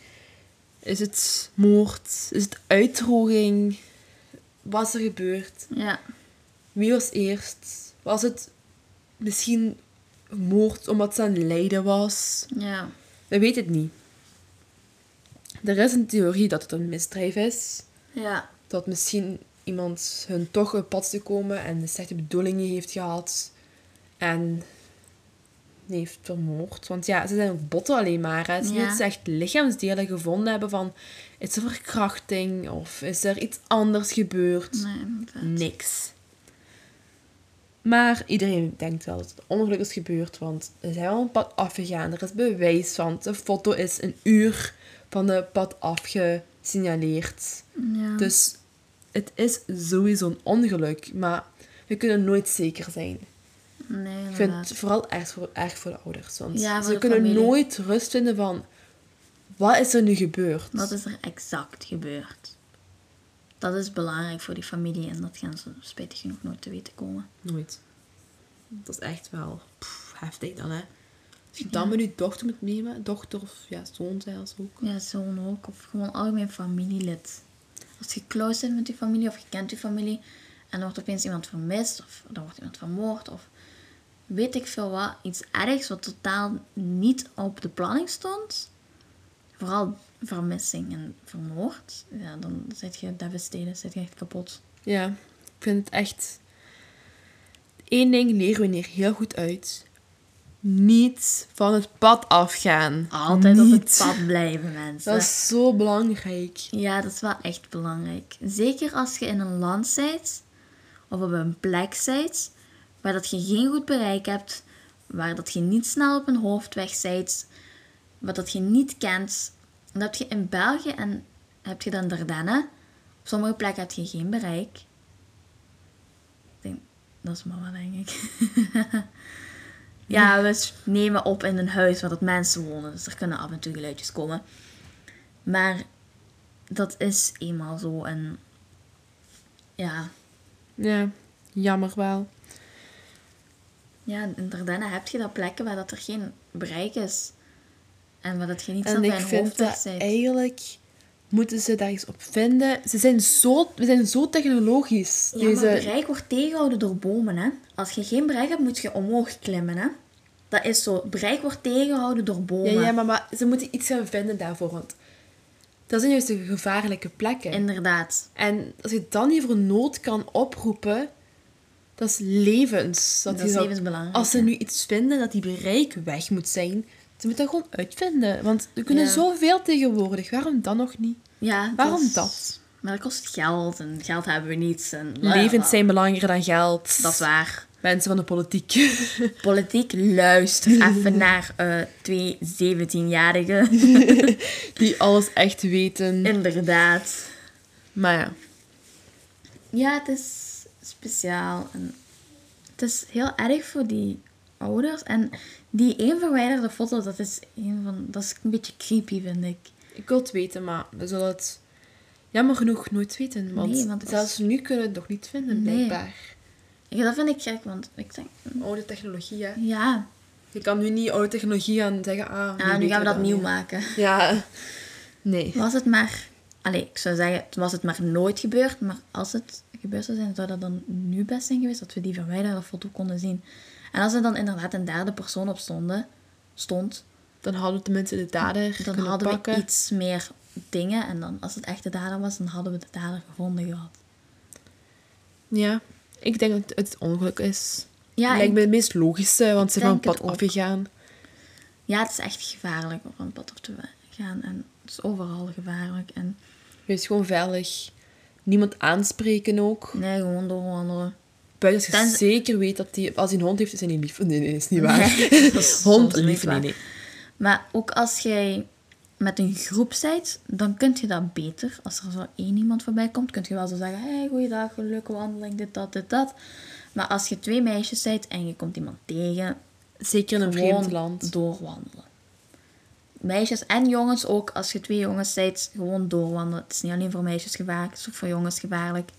Is het moord? Is het uitdroging? Wat is er gebeurd? Ja, Wie was eerst? Was het misschien moord omdat ze aan lijden was? ja, We weten het niet. Er is een theorie dat het een misdrijf is. ja, Dat misschien iemand hun toch op pad te komen en de slechte bedoelingen heeft gehad. En heeft vermoord. Want ja, ze zijn ook botten alleen maar. Hè. Het is niet Ja. dat ze echt lichaamsdelen gevonden hebben van... Is er verkrachting? Of is er iets anders gebeurd? Nee. Niks. Maar iedereen denkt wel dat het ongeluk is gebeurd, want er zijn wel een pad afgegaan. Er is bewijs van. De foto is een uur van de pad afgesignaleerd. Ja. Dus het is sowieso een ongeluk, maar we kunnen nooit zeker zijn. Nee, Ik vind het vooral erg voor, erg voor de ouders, want Ja, ze kunnen familie. nooit rust vinden van... Wat is er nu gebeurd? Wat is er exact gebeurd? Dat is belangrijk voor die familie en dat gaan ze spijtig genoeg nooit te weten komen. Nooit. Dat is echt wel pff, heftig dan, hè. Als je dan met je dochter moet nemen, dochter of ja, zoon zelfs ook. Ja, zoon ook. Of gewoon algemeen familielid. Als je close bent met je familie of je kent je familie en er wordt opeens iemand vermist of er wordt iemand vermoord of weet ik veel wat, iets ergs wat totaal niet op de planning stond. Vooral vermissing en vermoord. Ja, dan zit je devastated, zit je echt kapot. Ja, ik vind het echt... Eén ding leren we hier heel goed uit. Niet van het pad afgaan. Altijd op het pad blijven, mensen. Dat is zo belangrijk. Ja, dat is wel echt belangrijk. Zeker als je in een land zit of op een plek zit waar dat je geen goed bereik hebt, waar dat je niet snel op een hoofdweg zit, wat dat je niet kent. Dan heb je in België en heb je dan Dardenne. Op sommige plekken heb je geen bereik. Ik denk, dat is wat, denk ik. ja, we nemen op in een huis waar dat mensen wonen, dus er kunnen af en toe geluidjes komen. Maar dat is eenmaal zo. En ja, Ja, jammer wel. Ja in Dardenne heb je dat plekken waar dat er geen bereik is. En waar dat je niet En bij ik een dat bent. eigenlijk moeten ze daar eens op vinden. Ze zijn zo, we zijn zo technologisch. Ja, maar Deze, bereik wordt tegengehouden door bomen, hè. Als je geen bereik hebt, moet je omhoog klimmen, hè. Dat is zo. Bereik wordt tegengehouden door bomen. ja, ja, maar, maar ze moeten iets gaan vinden daarvoor. Want dat zijn juist de gevaarlijke plekken. Inderdaad. En als je dan niet voor nood kan oproepen, dat is levens. Dat, Dat is levensbelangrijk, Als ze nu iets vinden dat die bereik weg moet zijn, ze moeten dat gewoon uitvinden. Want we kunnen Ja. zoveel tegenwoordig. Waarom dan nog niet? Ja, Waarom is- dat? Maar dat kost geld en geld hebben we niet. En Levens zijn belangrijker dan geld. Dat is waar. Mensen van de politiek. Politiek, luister even naar eh, twee 17-jarigen. die alles echt weten. Inderdaad. Maar ja. Ja, het is speciaal. En het is heel erg voor die ouders. En die één verwijderde foto, dat is, een van, dat is een beetje creepy, vind ik. Ik wil het weten, maar we zullen het jammer genoeg nooit weten. Want, Nee, want als- zelfs nu kunnen we het nog niet vinden, Nee. blijkbaar. Ja, dat vind ik gek, want ik denk... Oude technologie, hè. Ja, Je kan nu niet oude technologie gaan zeggen, ah, ah, nu gaan we dat nieuw maken. Ja. Nee. Was het maar... Allee, ik zou zeggen, was het maar nooit gebeurd. Maar als het gebeurd zou zijn, zou dat dan nu best zijn geweest dat we die verwijderde foto konden zien. En als er dan inderdaad een derde persoon op stonden, stond, Dan hadden we tenminste de dader dan hadden pakken. we iets meer dingen. En dan, als het echt de dader was, dan hadden we de dader gevonden gehad. Ja. Ik denk dat het ongeluk is. Ja, Lijkt ik- me het meest logische, want ze zijn van denk het het pad afgegaan. ja, het is echt gevaarlijk om van pad af te gaan. En het is overal gevaarlijk. En Wees gewoon veilig. Niemand aanspreken ook. nee, gewoon doorwandelen. Buiten als je Tenzij- zeker weet dat hij, als hij een hond heeft, is hij niet lief. Nee, nee, is niet waar. Nee, dat is hond soms niet lief, nee, waar. nee. Maar ook als jij met een groep bent, dan kun je dat beter. Als er zo één iemand voorbij komt, kun je wel zo zeggen: hey, goeiedag, een leuke wandeling, dit, dat, dit, dat. Maar als je twee meisjes bent en je komt iemand tegen, Zeker in een gewoon vreemd land. doorwandelen. Meisjes en jongens ook, als je twee jongens bent, gewoon doorwandelen. Het is niet alleen voor meisjes gevaarlijk, het is ook voor jongens gevaarlijk.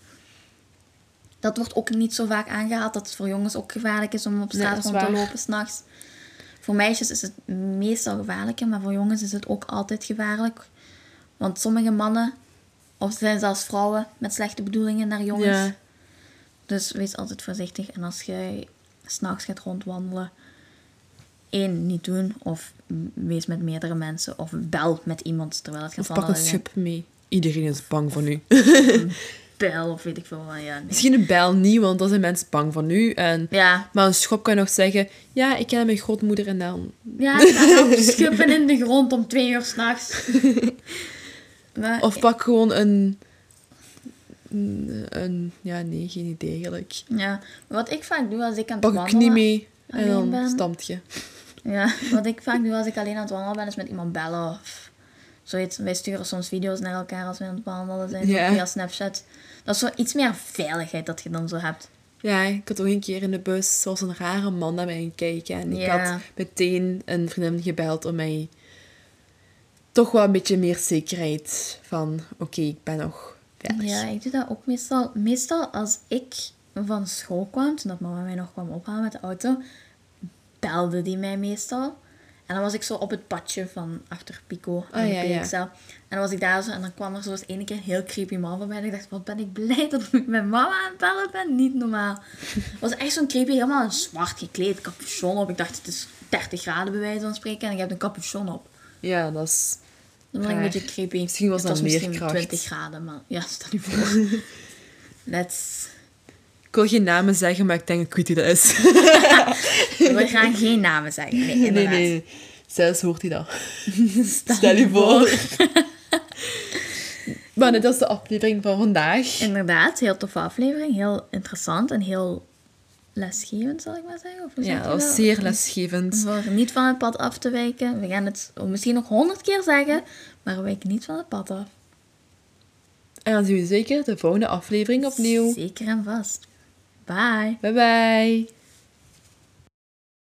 Dat wordt ook niet zo vaak aangehaald, dat het voor jongens ook gevaarlijk is om op straat rond te lopen s'nachts. Voor meisjes is het meestal gevaarlijker, maar voor jongens is het ook altijd gevaarlijk. Want sommige mannen, of zijn zelfs vrouwen met slechte bedoelingen naar jongens. Ja. Dus wees altijd voorzichtig. En als jij s'nachts gaat rondwandelen, één, niet doen. Of wees met meerdere mensen. Of bel met iemand terwijl het gaat Of pak een schub mee. Iedereen is bang voor nu. bijl of weet ik veel van. Ja, nee. Misschien een bijl niet, want dan zijn mensen bang van u. En... Ja, Maar een schop kan je nog zeggen... Ja, ik ken mijn grootmoeder en dan... ja ik ga schuppen in de grond om twee uur s'nachts. Of pak gewoon een... Een... een- ja, nee, geen idee eigenlijk. Ja, wat ik vaak doe als ik aan het Pak een wandelen... knie mee en dan ben. stampt je. Ja, wat ik vaak doe als ik alleen aan het wandelen ben, is met iemand bellen of zoiets. Wij sturen soms video's naar elkaar als we aan het wandelen zijn, Ja. via Snapchat. Dat is zo iets meer veiligheid dat je dan zo hebt. Ja, ik had ook een keer in de bus zoals een rare man naar mij kijken. En ik Ja. had meteen een vriendin gebeld om mij toch wel een beetje meer zekerheid van... Oké, ik ben nog veilig. Ja, ik doe dat ook meestal. Meestal als ik van school kwam, toen dat mama mij nog kwam ophalen met de auto, belde die mij meestal. En dan was ik zo op het padje van achter Pico en de ja, ja. PXL. En dan was ik daar zo en dan kwam er zo eens ene keer een heel creepy man voorbij. En ik dacht, wat ben ik blij dat ik met mama aan het bellen ben. Niet normaal. Het was echt zo'n creepy, helemaal in zwart gekleed, capuchon op. Ik dacht, het is 30 graden bij wijze van spreken en ik heb een capuchon op. Ja, dat is... Dat was een beetje creepy. Misschien was het dat was misschien leerkracht. 20 graden, maar ja, stel je voor. Let's... Ik wil geen namen zeggen, maar ik denk ik weet wie dat is. We gaan geen namen zeggen. Nee, nee, inderdaad. nee. Zelfs hoort hij dat. Stel, Stel je voor. maar dit was de aflevering van vandaag. Inderdaad, heel toffe aflevering. Heel interessant en heel lesgevend, zal ik maar zeggen. Of Ja, dat was zeer lesgevend. Voor niet van het pad af te wijken. We gaan het misschien nog honderd keer zeggen, maar we wijken niet van het pad af. En dan zien we zeker de volgende aflevering opnieuw. Zeker en vast. Bye. Bye bye.